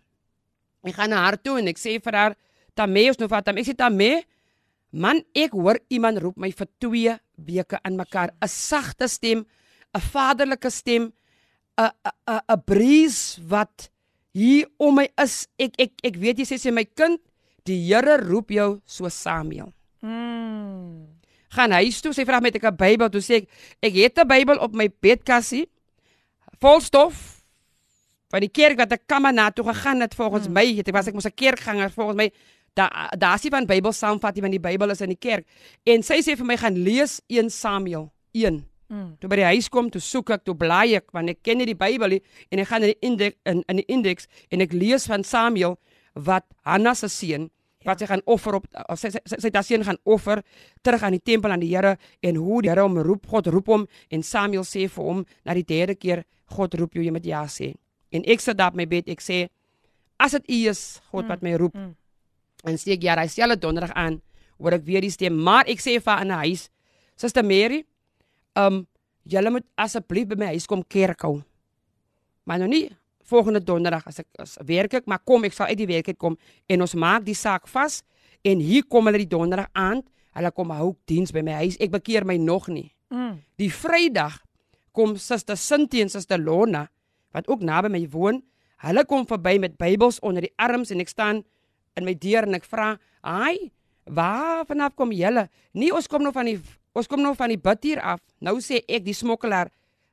Ek gaan na haar toe en ek sê vir haar, "Tamé, ons nou vat hom." Ek sê, "Tamé, Man, ek hoor iemand roep my vir 2 weke aan mekaar, 'n sagte stem, 'n vaderlike stem, 'n 'n 'n breeze wat hier om my is. Ek ek ek weet jy sê sy my kind, die Here roep jou so Samuel. Mm. Gaan huis toe, sy vra met ek 'n Bybel, toe sê ek ek het 'n Bybel op my bedkassie vol stof van die kerk wat ek kam na toe gegaan het volgens mm. my, het ek was ek mos 'n kerkganger volgens my daar daar's nie van Bybel saamvat nie want die Bybel is in die kerk. En sy sê vir my gaan lees 1 Samuel 1. Mm. Toe by die huis kom, toe soek ek, toe blaai ek want ek ken nie die Bybel nie en ek gaan in die indeks in, in die indeks en ek lees van Samuel wat Hanna se seun wat sy gaan offer op sy sy, sy, sy daai seun gaan offer terug aan die tempel aan die Here en hoe die Here hom roep, God roep hom en Samuel sê vir hom na die derde keer God roep jou, jy moet ja sê. En ek sit daar op my bed, ek sê as dit U is God mm. wat my roep. Mm En steek ja, hy stel dit donderdag aan, hoor ek weer die stem, maar ek sê vir in 'n huis, Suster Mary, um julle moet asseblief by my huis kom kerk hou. Maar nou nie volgende donderdag as ek as werk ek, maar kom ek sal uit die werk uit kom en ons maak die saak vas en hier kom hulle die donderdag aand, hulle kom hou diens by my huis. Ek bekeer my nog nie. Mm. Die Vrydag kom Suster Cynthia en Suster Lona wat ook naby my woon. Hulle kom verby met Bybels onder die arms en ek staan in my deur en ek vra, "Ai, waar vanaf kom julle? Nee, ons kom nou van die ons kom nou van die bid hier af." Nou sê ek die smokkelaar,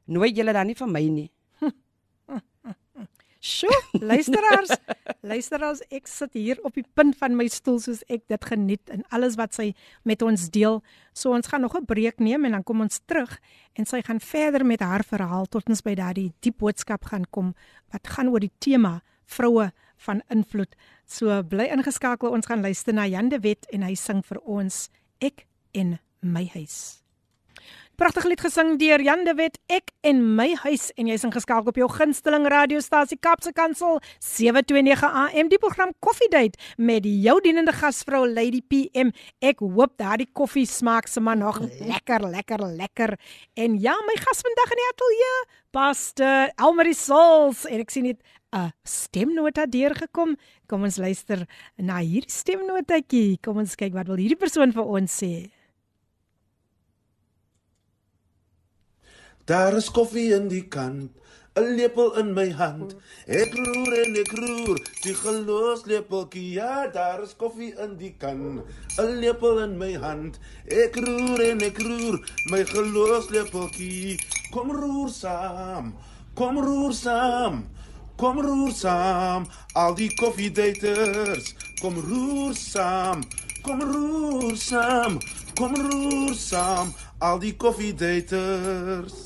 "Nooi julle dan nie vir my nie." Sjoe, luisteraars, luisteraars, ek sit hier op die punt van my stoel soos ek dit geniet en alles wat sy met ons deel. So ons gaan nog 'n breek neem en dan kom ons terug en sy gaan verder met haar verhaal tot ons by daardie diep boodskap gaan kom wat gaan oor die tema vroue van invloed. So bly ingeskakel, ons gaan luister na Jan de Wet en hy sing vir ons Ek en my huis. Pragtige lied gesing deur Jan de Wet, Ek en my huis en jy's ingeskakel op jou gunsteling radiostasie Kapse Kansel 729 AM die program Coffee Date met jou dienende gasvrou Lady PM. Ek hoop daardie koffie smaak sommer nog lekker, lekker, lekker. En ja, my gas vandag in die ateljee, Pastor Elmarie Souls en ek sien net 'n stemnota deurgekom. Kom ons luister na hierdie stemnotaatjie. Kom ons kyk wat wil hierdie persoon vir ons sê. Daar is koffie in die kan, 'n lepel in my hand. Ek roer en ek roer, die gelos lepeltjie. Ja, daar is koffie in die kan, 'n lepel in my hand. Ek roer en ek roer, my gelos lepeltjie. Kom roer saam. Kom roer saam. Kom roer saam, al die koffiedaters. Kom roer saam. Kom roer saam. Kom roer saam, al die koffiedaters.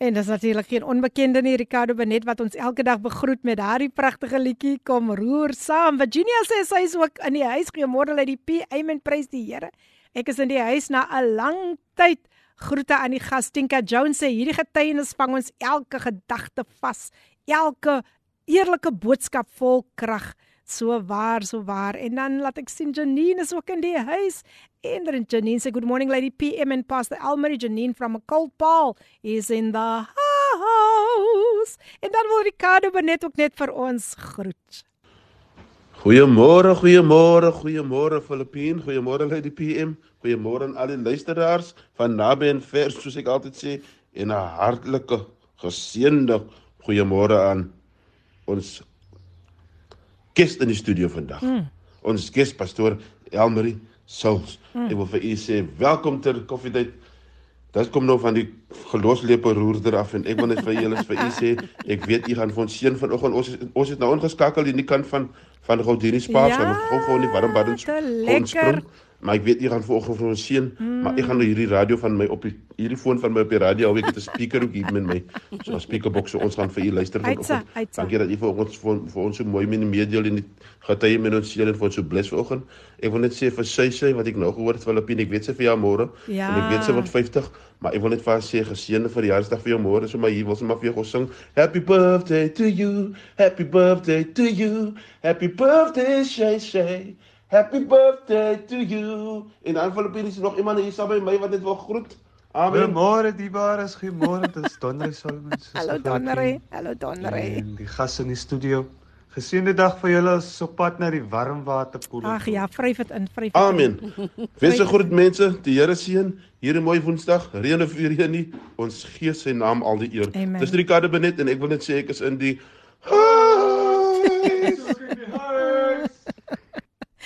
En dis natuurlik geen onbekende nie Ricardo Benet wat ons elke dag begroet met daardie pragtige liedjie Kom roer saam. Virginia sê sy is ook in die huis. Goeiemôre uit die P. Amen prys die Here. Ek is in die huis na 'n lang tyd. Groete aan die gas Tinka Jones sê hierdie getuienis vang ons elke gedagte vas. Elke eerlike boodskap vol krag. So waar, so waar. En dan laat ek sien Janine is ook in die huis. En dan Janine sê good morning lady PM and Pastor Elmarie Janine from a cold Paul is in the house. En dan wil Ricardo Benet ook net vir ons groet. Goeiemôre, goeiemôre, goeiemôre Filippien, goeiemôre lady PM, goeiemôre aan al die luisteraars van naby en ver soos ek altyd sê en 'n hartlike geseënde goeiemôre aan ons ges in die studio vandag. Mm. Ons ges pastoor Elmarie Souls. Mm. Ek wil vir u sê welkom ter koffietyd. Dit kom nou van die geloslepe roerder af en ek wil net vir julle vir u sê ek weet u gaan vir ons seën vanoggend. Ons ons het nou ingeskakel in die kant van van Gaudini Spa ja, van gou gou in die warm baddens ons sprong maar ek weet jy gaan vanoggend vir ons seën mm. maar ek gaan nou hierdie radio van my op die hierdie foon van my op die radio alweer het 'n speaker ook hier met my. So 'n speakerbox so ons gaan vir u luister vanoggend. Dankie dat u vir ons vir, vir ons so mooi met die meedeel en die getuie met ons seën en vir ons so bless vanoggend. Ek wil net sê vir sy sy wat ek nou gehoor het Filippine ek weet sy vir jou môre. Ja. en ek weet sy word 50 maar ek wil net vir haar sê geseënde vir die jaarsdag vir jou môre so maar hier wil sy maar vir jou sing happy birthday to you happy birthday to you happy birthday shay shay Happy birthday to you. En dan Filippine is nog iemand hier saam by my wat dit wil groet. Amen. Goeiemôre die waar is goeiemôre dit is Donnery Solomons. Hallo Donnery. Hallo Donnery. En die gas in die studio. Geseënde dag vir julle op pad na die warmwaterpoel. Ag ja, vryf dit in, vryf dit. Amen. Wees se groet mense, die Here seën hier 'n mooi Woensdag. Reën of reën nie, ons gee sy naam al die eer. Dis Ricardo Benet en ek wil net sê ek is in die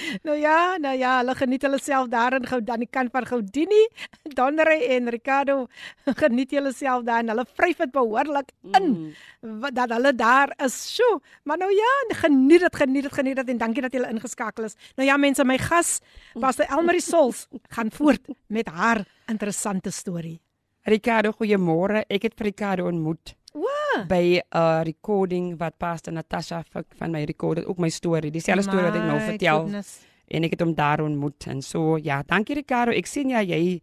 nou ja, nou ja, hulle geniet hulle self daar in gou dan die kant van Goudini, Donre en Ricardo geniet hulle self daar en hulle vryf dit behoorlik in mm. dat hulle daar is. Sjoe, maar nou ja, geniet dit, geniet dit, geniet dit en dankie dat julle ingeskakel is. Nou ja, mense, my gas, Pastor Elmarie Sols, gaan voort met haar interessante storie. Ricardo, goeiemôre. Ek het Ricardo ontmoet. Wow. by 'n uh, recording wat Pastor Natasha van my rekord ook my storie dieselfde storie wat ek nou vertel goodness. en ek het hom daar ontmoet en so ja dankie Ricardo ek sien ja jy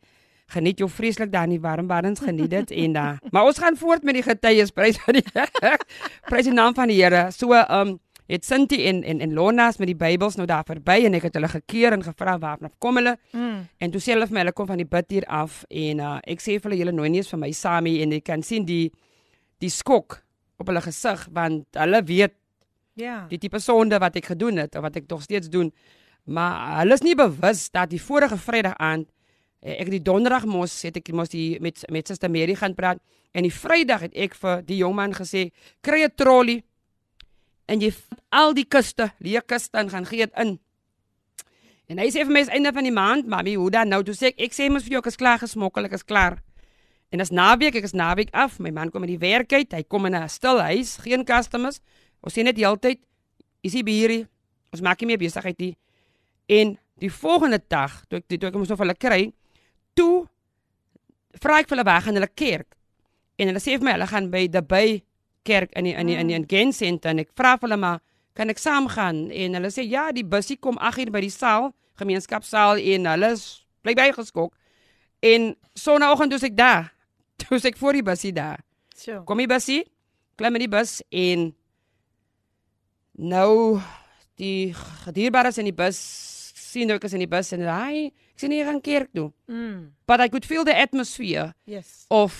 geniet jou vreeslik daar in die warm baddens geniet dit en da maar ons gaan voort met die getuies prys aan die prys die naam van die Here so um het Sinti en en en Lonas met die Bybels nou daar verby en ek het hulle gekeer en gevra waarna kom hulle mm. en toe sê hulle vir my hulle kom van die bid hier af en uh, ek sê vir hulle julle nooi nie eens vir my Sami en ek kan sien die die skok op hulle gesig want hulle weet ja. die tipe sonde wat ek gedoen het of wat ek nog steeds doen. Maar hulle is nie bewus dat die vorige Vrydag aand eh, ek die donderdag mos het ek mos die met met Suster Mary gaan praat en die Vrydag het ek vir die jong man gesê kry 'n trolley en jy al die kuste leë kuste en gaan gee dit in. En hy sê vir my is einde van die maand mami hoe dan nou? Toe sê ek ek sê mos vir jou ek is klaar gesmokkel ek is klaar En as naweek, ek is naweek af, my man kom in die werk uit, hy kom in 'n stil huis, geen customers. Ons sien net die hele tyd is hy hier. Ons maak nie meer besigheid nie. En die volgende dag, toe ek toe ek mos nog hulle kry, toe vra ek vir hulle weg in hulle kerk. En hulle sê vir my hulle gaan by die by kerk in die, in die, in die, in Gen Center en ek vra vir hulle maar kan ek saam gaan? En hulle sê ja, die busie kom 8 uur by die saal, gemeenskapsaal en hulle bly by geskok. En sonoggend toe ek daar toe ek voor die busie daar. So. Kom die busie, klim in die bus en nou die gedierbares in die bus sien ook as in die bus en hy ek sien hier gaan kerk toe. Mm. But I could feel the atmosphere. Yes. Of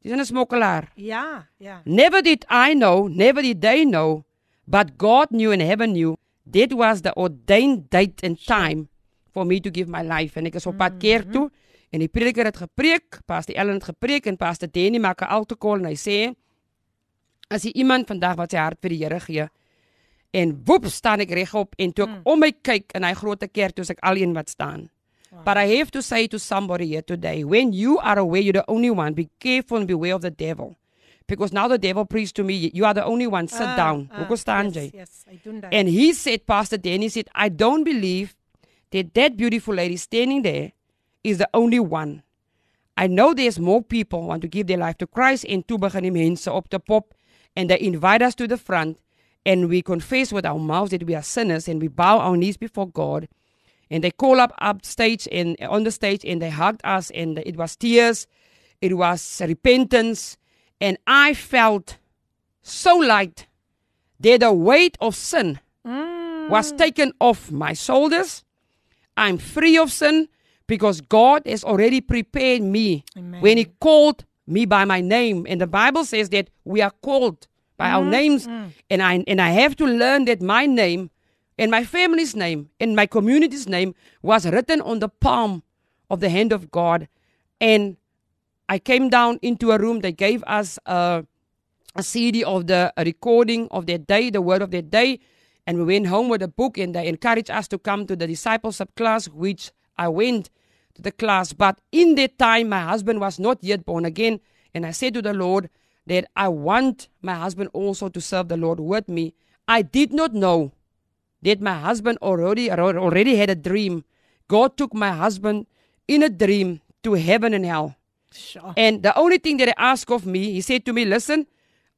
dis 'n smokkelaar. Ja, ja. Never did I know, never did they know, but God knew and heaven knew. That was the ordained date and time for me to give my life en ek is op pad kerk mm-hmm. toe. En die prediker het gepreek, Pastor Ellen het gepreek en Pastor Danny maak 'n altoekol en hy sê as jy iemand vandag wat sy hart vir die Here gee en woep staan ek regop en toe ek mm. om my kyk in hy groot kerk toe ek alleen wat staan. Wow. But I have to say to somebody here today, when you are aware you're the only one, be careful and beware of the devil. Because now the devil preached to me, you are the only one, sit uh, down. Uh, staan yes, yes, I do that. And he said, Pastor Danny said, I don't believe that that beautiful lady standing there is the only one. I know there's more people want to give their life to Christ en toe begin die mense op te pop and they invite us to the front and we confess with our mouths that we are sinners and we bow our knees before God. and they call up upstage and on the stage and they hugged us and it was tears it was repentance and i felt so light that the weight of sin mm. was taken off my shoulders i'm free of sin because god has already prepared me Amen. when he called me by my name and the bible says that we are called by our mm-hmm. names mm. and i and i have to learn that my name and my family's name and my community's name was written on the palm of the hand of God. And I came down into a room. They gave us a, a CD of the a recording of that day, the word of that day. And we went home with a book and they encouraged us to come to the discipleship class, which I went to the class. But in that time, my husband was not yet born again. And I said to the Lord that I want my husband also to serve the Lord with me. I did not know that my husband already already had a dream. God took my husband in a dream to heaven and hell. Sure. And the only thing that he asked of me, he said to me, "Listen,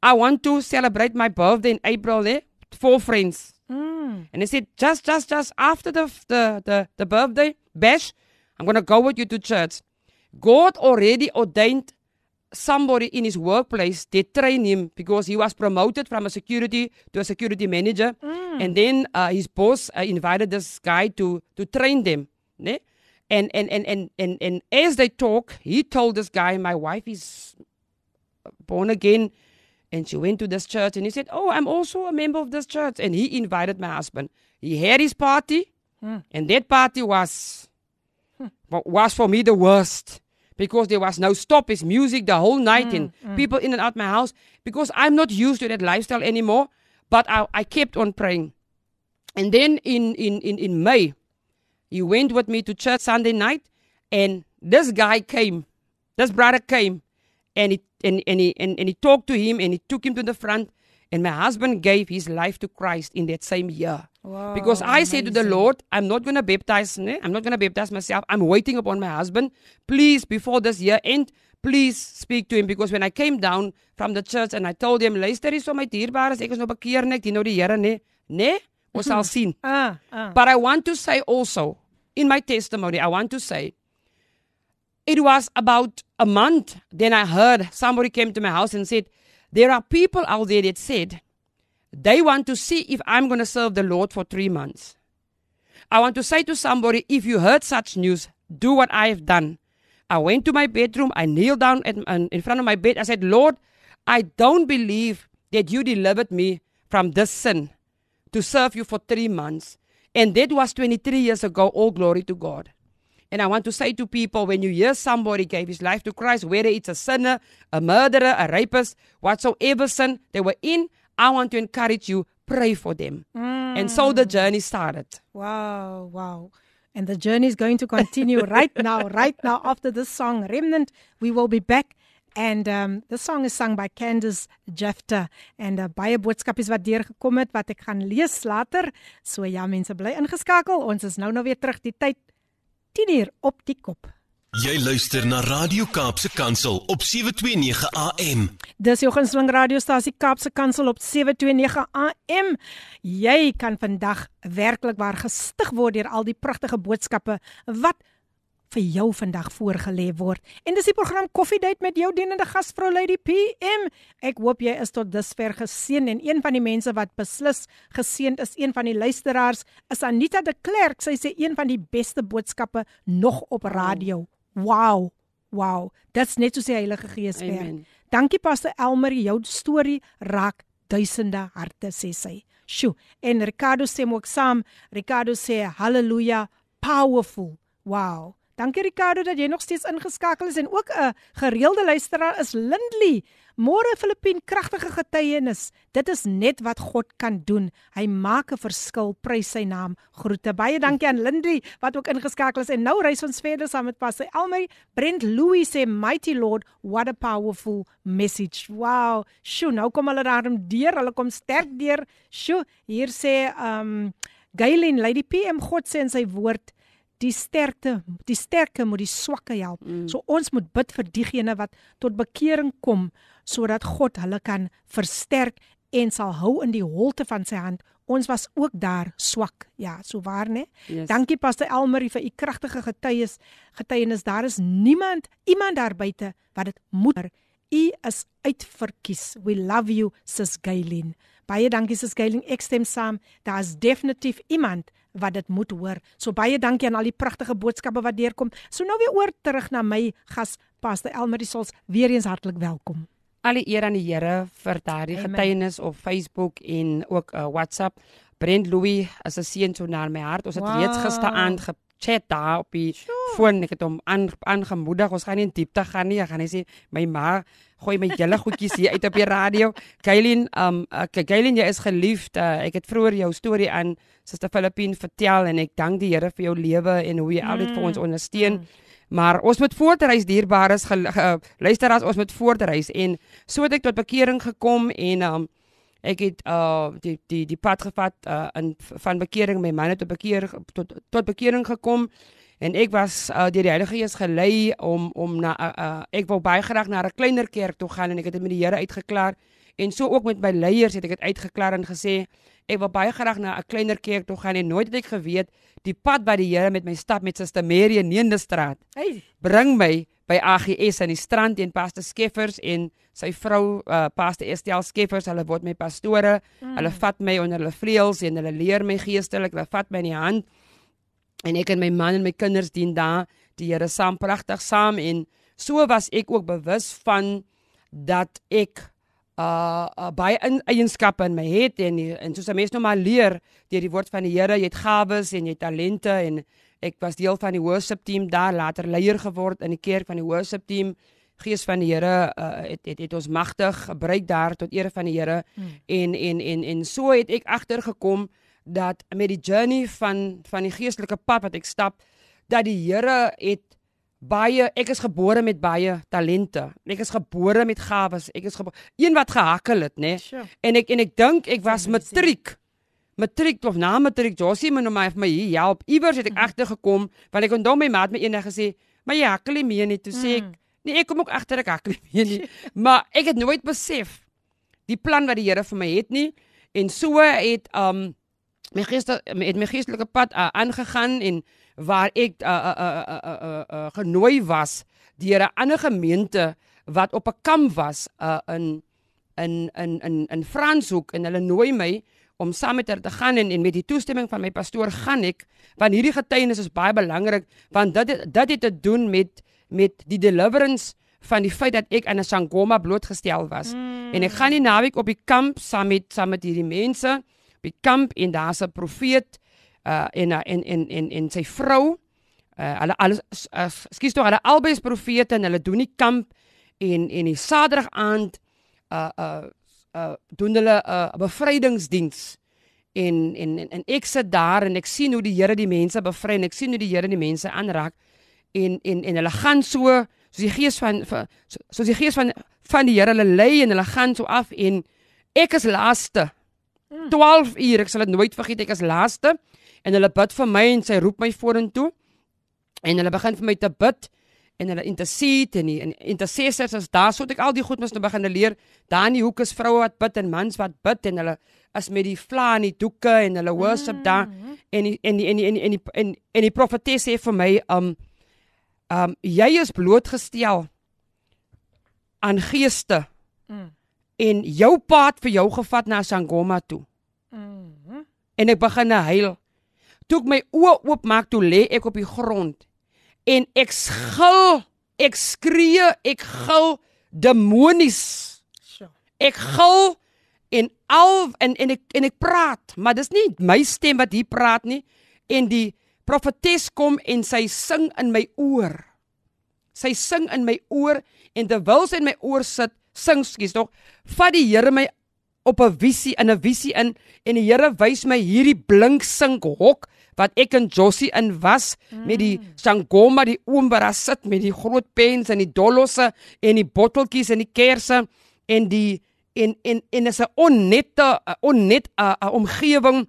I want to celebrate my birthday in April there, four friends." Mm. And he said, "Just, just, just after the the the, the birthday bash, I'm gonna go with you to church." God already ordained somebody in his workplace they train him because he was promoted from a security to a security manager. And then uh, his boss uh, invited this guy to to train them ne? and, and, and, and, and, and as they talk he told this guy my wife is born again and she went to this church and he said oh i'm also a member of this church. And he invited my husband. He had his party. And that party was wa- was for me the worst because there was no stop. It's music the whole night mm, and mm. people in and out my house because I'm not used to that lifestyle anymore. But I, I kept on praying. And then in, in, in, in May, he went with me to church Sunday night and this guy came, this brother came and he, and, and, he, and, and he talked to him and he took him to the front and my husband gave his life to Christ in that same year. Wow, because I said to the. Lord, I'm not going to baptize? I'm not going to baptize myself. I'm waiting upon my husband. Please, before this year end, please speak to him. Because when I came down from the church and I told him, luister so my dierbares, ek is nou bekeer ek dien nou die Here nie. Nee, ons sal sien. Ah, ah. But I want to say also, in my testimony, I want to say, it was about a month. Then I heard somebody came to my house and said, There are people out there that said they want to see if I'm going to serve the Lord for three months. I want to say to somebody, if you heard such news, do what I have done. I went to my bedroom, I kneeled down at, in front of my bed. I said, Lord, I don't believe that you delivered me from this sin to serve you for three months. And that was 23 years ago. All glory to God. And I want to say to people when you hear somebody gave his life to Christ, whether it's a sinner, a murderer, a rapist, whatsoever sin they were in, I want to encourage you, pray for them. And so the journey started. Wow, wow. And the journey is going to continue right now, right now after this song, Remnant. We will be back. And um, the song is sung by Candace Jefta. En uh, baie boodskapies wat deurgekom het wat ek gaan lees later. So ja, mense bly ingeskakel. Ons is nou nou weer terug die tyd 10 uur op die kop. Jy luister na Radio Kaapse Kansel op 729 AM. Dis jou gunsteling radiostasie Kaapse Kansel op 729 AM. Jy kan vandag werklik waar gestig word deur al die pragtige boodskappe wat vir jou vandag voorgelê word. En dis die program Koffiedייט met jou dienende gasvrou Lady PM. Ek hoop jy is tot dusver geseën en een van die mense wat beslis geseënd is, een van die luisteraars, is Anita de Klerk. Sy sê een van die beste boodskappe nog op radio. Wow. Wow. Dit's net so sê Heilige Gees werk. Dankie Pastor Elmer, jou storie raak duisende harte sê sy. Sjoe, en Ricardo sê ook saam. Ricardo sê haleluja, powerful. Wow. Dankie Ricardo dat jy nog steeds ingeskakel is en ook 'n gereelde luisteraar is Lindley. Môre Filippien, kragtige getuienis. Dit is net wat God kan doen. Hy maak 'n verskil. Prys sy naam. Groete. Baie dankie aan Lindley wat ook ingeskakel is en nou reis ons verder saam met Pastor Elmer. Brent Louis sê mighty Lord, what a powerful message. Wow. Sjoe, nou kom hulle daarom deur. Hulle kom sterk deur. Sjoe, hier sê um Gailen Lady PM God sê in sy woord die sterkte die sterke moet die swakke help. Mm. So ons moet bid vir diegene wat tot bekering kom sodat God hulle kan versterk en sal hou in die holte van sy hand. Ons was ook daar swak. Ja, so waar né? Yes. Dankie Pastor Elmarie vir u kragtige getuies. Getuienis daar is niemand iemand daar buite wat dit moet. U is uitverkies. We love you, Sis Gaylin. Baie dankie Sis Gaylin. Ek stem saam. Daar's definitief iemand wat dit moet hoor. So baie dankie aan al die pragtige boodskappe wat deurkom. So nou weer oor terug na my gas Pastor Elmarie Sols. Weer eens hartlik welkom. Al die eer aan die Here vir daardie getuienis op Facebook en ook uh, WhatsApp. Brent Louis is 'n seun so na my hart. Ons het Wow. reeds gisteraand gechat daar op die foon. Ek het hom aan aangemoedig. Ons gaan nie in diepte gaan nie. Ek gaan net sê my ma gooi my julle goedjies hier uit op die radio. Kaylin, um uh, Kaylin, jy is geliefd. Uh, ek het vroeër jou storie aan Suster Filippine vertel en ek dank die Here vir jou lewe en hoe jy altyd vir ons ondersteun. Mm. Maar ons moet voortreis dierbares uh, luisteraars ons moet voortreis en so het ek tot bekering gekom en um ek het uh die die die pad gevat uh in van bekering my man het tot bekeer tot tot bekering gekom en ek was uh, deur die Heilige Gees gelei om om na uh, uh, ek wou baie graag na 'n kleiner kerk toe gaan en ek het dit met die Here uitgeklaar en so ook met my leiers het ek dit uitgeklaar en gesê ek wil baie graag na 'n kleiner kerk toe gaan en nooit het ek geweet die pad wat die Here met my stap met Suster Mary in Neendestraat Hey, bring my by AGS aan die strand teen Pastor Skeffers en sy vrou uh, Pastor Estel Skeffers. Hulle word my pastore. Mm. hulle vat my onder hulle vleuels en hulle leer my geestelik. Hulle vat my in die hand. En ek en my man en my kinders dien daar. Die Here saam pragtig saam. En so was ek ook bewus van dat ek uh, uh baie in, eienskappe in my het. En en soos 'n mens nou maar leer deur die woord van die Here jy het gawes en jy het talente en ek was deel van die worship team daar later leier geword in die kerk van die worship team Gees van die Here uh, het, het het ons magtig gebruik daar tot eer van die Here Hmm. en en en en so het ek agtergekom dat met die journey van van die geestelike pad wat ek stap dat die Here het baie ek is gebore met baie talente. Ek is gebore met gawes. Ek is gebore een wat gehakkel het, nê. sure. En ek en ek dink ek was matriek. Matriek of na matriek. Josie moet nou maar vir my hier help. Iewers het ek Mhm. agtergekom want ek onthou my maat my eendag gesê, "Maar jy hakkel nie meer nie." Toe sê ek, Mm. "Nee, ek kom ook agter ek hakkel nie meer nie." maar ek het nooit besef die plan wat die Here vir my het nie. En so het um my geeste het my geestelike pad uh, aangegaan en waar ek uh, uh, uh, uh, uh, uh, genooi was deur 'n ander gemeente wat op 'n kamp was uh, in in in in in Franshoek en hulle nooi my om saam met hulle te gaan en, en met die toestemming van my pastoor gaan ek want hierdie getuienis is baie belangrik want dit dit het te doen met met die deliverance van die feit dat ek aan 'n sangoma blootgestel was. Mm. En ek gaan die naweek op die kamp saam met saam met hierdie mense op die kamp en daar's 'n profeet uh en en en en en sy vrou uh hulle alles uh, skuis tog hulle albei is profete en hulle doen die kamp en en die Saterdag aand uh uh uh doen hulle 'n uh, bevrydingsdiens en, en en en ek sit daar en ek sien hoe die Here die mense bevry en ek sien hoe die Here die mense aanraak. En en en hulle gaan so soos die gees van, van so- soos die gees van van die Here hulle lei en hulle gaan so af en ek is laaste. 12 uur ek sal dit nooit vergeet ek is laaste. En hulle bid vir my en sy roep my vorentoe. En hulle begin vir my te bid en hulle intercede en die en intercessors is daar so het ek al die goed mos nou begin leer daar in die hoek is vroue wat bid en mans wat bid en hulle is met die vla en die doeke en hulle worship mm. daar en die, en die, en die, en die, en die, en, en die profetes sê vir my um um jy is blootgestel aan geeste Mm. en jou paat vir jou gevat na Sangoma toe Mm. en ek begin huil. Toe ek my oë oopmaak, toe lê ek op die grond en ek gil, ek skree, ek gil demonies. Ek gil en al en en ek en ek praat, maar dis nie my stem wat hier praat nie en die profetes kom en sy sing in my oor. Sy sing in my oor en terwyl sy in my oor sit, sing skies tog, vat die Here my op 'n visie in 'n visie in en die Here wys my hierdie blink sink hok wat ek en Josie in was mm. met die sangoma die oom wat daar sit met die groot pens en die dollosse en die botteltjies en die kersse en die en en en is 'n onnette onnet 'n omgewing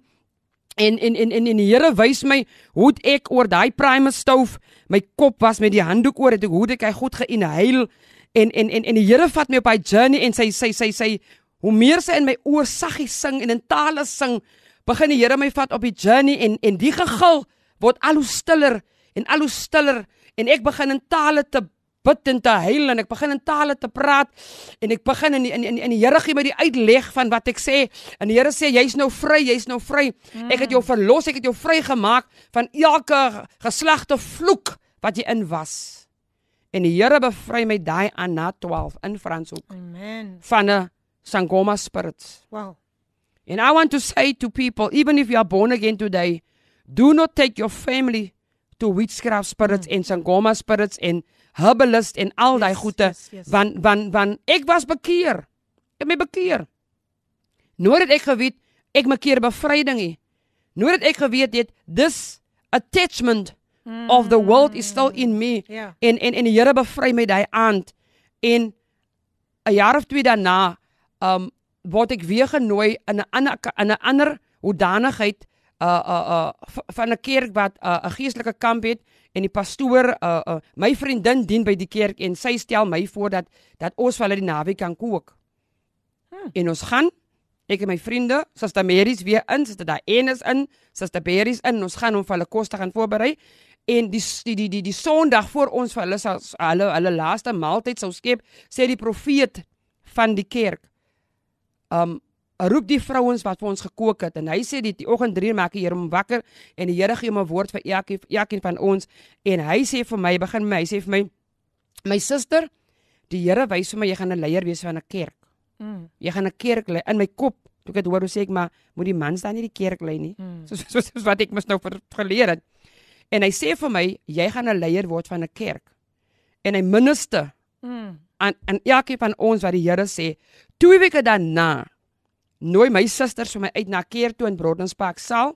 En en en en, en die Here wys my hoe ek oor daai primus stoof my kop was met die handdoek oor het ek hoe ek hy goed geinhale en en en en die Here vat my op hy journey en sy sy sy sy Hoe meer sy in my oor saggies sing en in tale sing, begin die Here my vat op die journey en en die gegil word al hoe stiller en al hoe stiller en ek begin in tale te bid en te huil en ek begin in tale te praat en ek begin in die, in, in, in die Here gee my die uitleg van wat ek sê. En die Here sê jy's nou vry jy's nou vry. Ek het jou verlos ek het jou vrygemaak van elke geslagte vloek wat jy in was. En die Here bevry my daai aan na 12 in Franshoek Amen. van 'n sangoma spirits Wow. And I want to say to people, even if you are born again today, do not take your family to witchcraft spirits mm. en sangoma spirits en herbalist en al daai Yes, goede yes, yes. want want want ek was bekeer. Ek het my bekeer. Nooit het ek geweet ek maak keer bevryding nie. Nooit het ek geweet dit this attachment mm. of the world is still in me. Ja. En en en die Here bevry my daai aand en 'n jaar of twee daarna um word ek weer genooi in 'n ander in 'n ander hoedanigheid uh uh uh van 'n kerk wat 'n uh, geestelike kamp het en die pastoor uh, uh my vriendin dien by die kerk en sy stel my voor dat dat ons vir hulle die naweek kan kook. Hmm. En ons gaan ek en my vriende, Suster Mary's weer in, Suster Daen is in, Suster Berry's in, en ons gaan om vir hulle kos te gaan voorberei en die die die die, die Sondag voor ons vir hulle sal hulle hulle laaste maaltyd sou skep, sê die profeet van die kerk. Um roep die vrouens wat vir ons gekook het en hy sê die, die oggend 3 maak die Here hom wakker en die Here gee hom 'n woord vir elkeen elkeen van ons en hy sê vir my begin my hy sê vir my my suster die Here wys vir my jy gaan 'n leier wees van 'n kerk. Mm. Jy gaan 'n kerk lei in my kop. Toe ek dit hoor, hoe sê ek maar moet die man staan nie die kerk lei nie. Mm. Soos soos so, wat ek mos nou geleer het. En hy sê vir my jy gaan 'n leier word van 'n kerk. En hy minister Mm. Aan aan elkeen van ons wat die Here sê. Twee weke daarna nooi my susters vir my uit na kerk toe in Brodenspark saal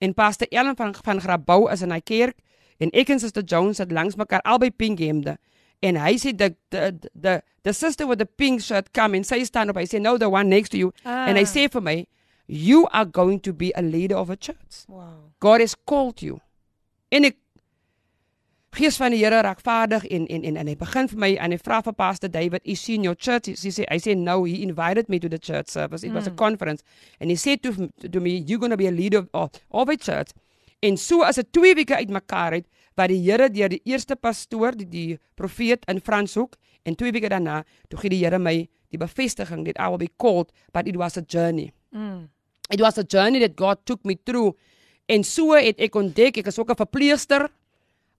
en Pastor Ellen van van Grabouw is in hy kerk en ek en Sister Jones het langs mekaar albei pink hemde en hy sê the the the the sister with the pink shirt come and say stand up hy sê no the one next to you Ah. en hy sê vir my you are going to be a leader of a church Wow. God has called you. En ek Gees van die Here raak vaardig en en en, en hy begin vir my en hy vra vir Pastor David, "Is he in your church?" He sê I say no, he invited me to the church service. It mm. was a conference. And he said to to me, "You're going to be a leader of, of a church." En so as dit twee weke uitmekaar het wat die Here deur die eerste pastoor, die die profeet in Franshoek en twee weke daarna, toe gee die Here my die bevestiging that I will be called, but it was a journey. Mm. It was a journey that God took me through. En so het ek ontdek ek is ook 'n verpleegster.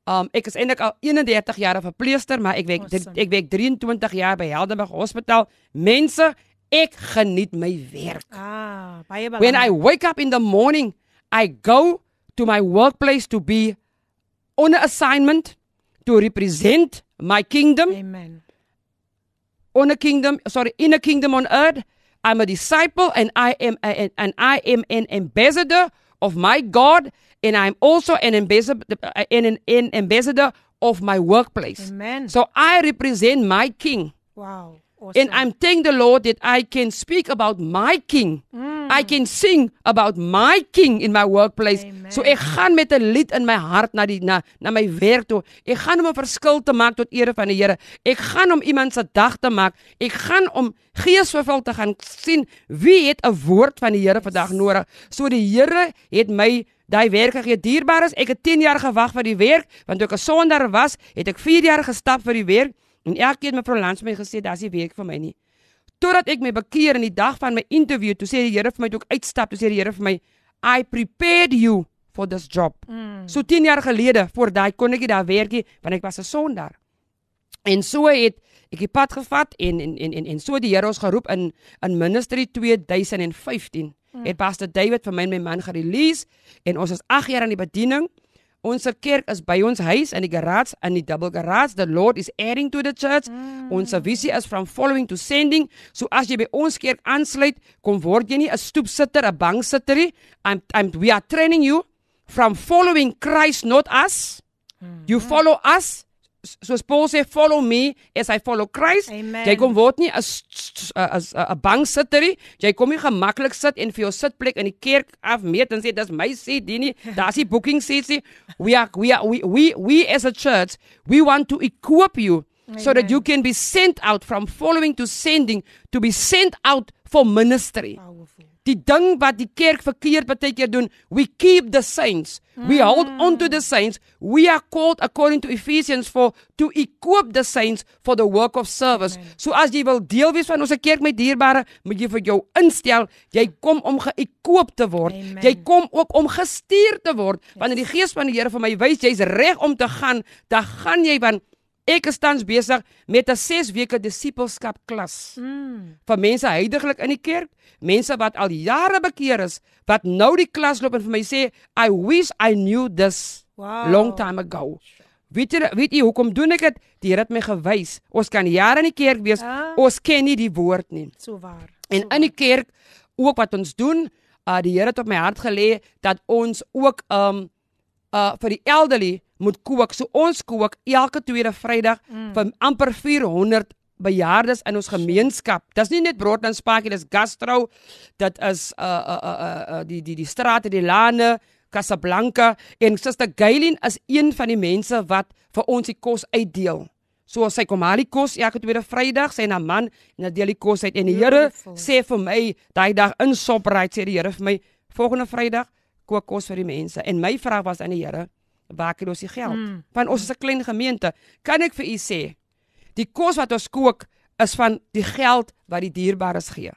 Um ek is eintlik al 31 jaar 'n verpleegster, maar ek werk Awesome. ek werk 23 jaar by Helderberg Hospitaal. Mense, ek geniet my werk. Ah, baie When I wake up in the morning, I go to my workplace to be on assignment to represent my kingdom Amen. on a kingdom, sorry, in a kingdom on earth. I'm a disciple and I am a, and I am an ambassador of my God and I'm also an ambassador an, an, ambassador of my workplace. Amen. So I represent my king. wow. Awesome. And I'm thanking the Lord that I can speak about my king. I can sing about my king in my workplace. Amen. So ek gaan met 'n lied in my hart na die na na my werk toe. Ek gaan om 'n verskil te maak tot ere van die Here. Ek gaan om iemand se dag te maak. Ek gaan om geesvervul te gaan sien wie het 'n woord van die Here vandag nodig. So die Here het my daai werk gegee. Dierbaar is ek het 10 jaar gewag vir die werk want toe ek 'n sonder was, het ek 4 jaar gestap vir die werk. En elke keer het mevrou Lans my gesê, "Daar's nie werk vir my nie." Totdat ek my bekeer in die dag van my interview, toe sê die Here vir my toe ek uitstap, toe sê die Here vir my, "I prepared you for this job." Mm. So 10 jaar gelede, voor daai kon ek nie daar werk nie, want ek was 'n sondaar. En so het ek die pad gevat en en en en, en so die Here ons geroep in in ministry 2015. Mm. Het Pastor David vir my en my man gerelease en ons is 8 jaar aan die bediening. Ons kerk is by ons huis in die garage in die double garage. The Lord is adding to the church. Mm. Ons visie is from following to sending. So as jy by ons kerk aansluit, kom word jy nie 'n stoepsitter, 'n banksitter nie. I'm I'm we are training you from following Christ not us. Mm. You follow us soos Paul sê follow me as I follow Christ. Amen. Jy kom word nie as as 'n banksitter nie. Jy kom nie gemaklik sit en vir jou sitplek in die kerk afmeet en sê dis my seat die nie. Daar's die booking seats nie. We are we are we we, we as a church, we want to equip you so that Amen. you can be sent out from following to sending to be sent out for ministry. Powerful. Die ding wat die kerk verkeerd baie keer doen, we keep the saints. We hold on to the saints. We are called according to Ephesians for to equip the saints for the work of service. So as jy wil deel wees van ons kerk met dierbare, moet jy vir jou instel, jy kom om geëquip te word. Amen. Jy kom ook om gestuur te word. Wanneer die gees van die Here vir my wys jy's reg om te gaan, dan gaan jy want ek is tans besig met 'n 6 weke disipelskap klas Mm. vir mense heiliglik in die kerk, mense wat al jare bekeer is, wat nou die klas loop en vir my sê, I wish I knew this Wow. long time ago. Weet jy weet jy hoekom doen ek dit? Die Here het my gewys. Ons kan jare in die kerk wees, Ah. ons ken nie die woord nie. So waar. En so in die kerk ook wat ons doen, uh die Here het op my hart gelê dat ons ook um uh vir die elderly moet kook. So ons kook elke tweede Vrydag mm. vir amper 400 bejaardes in ons gemeenskap. Dis nie net brood en spakie, dis gastro. Dit is uh uh uh, uh, uh die die die strate, die lane, Casablanca en Suster Gailin is een van die mense wat vir ons die kos uitdeel. So sy kom al die kos elke tweede Vrydag, sy en haar man en hulle deel die kos uit en die Here sê vir my daai dag in Shoprite sê die Here vir my volgende Vrydag kook kos vir die mense en my vraag was aan die Here waar kry ons die geld? Mm. Van ons is 'n klein gemeente. Kan ek vir u sê die kos wat ons kook is van die geld wat die dierbares gee.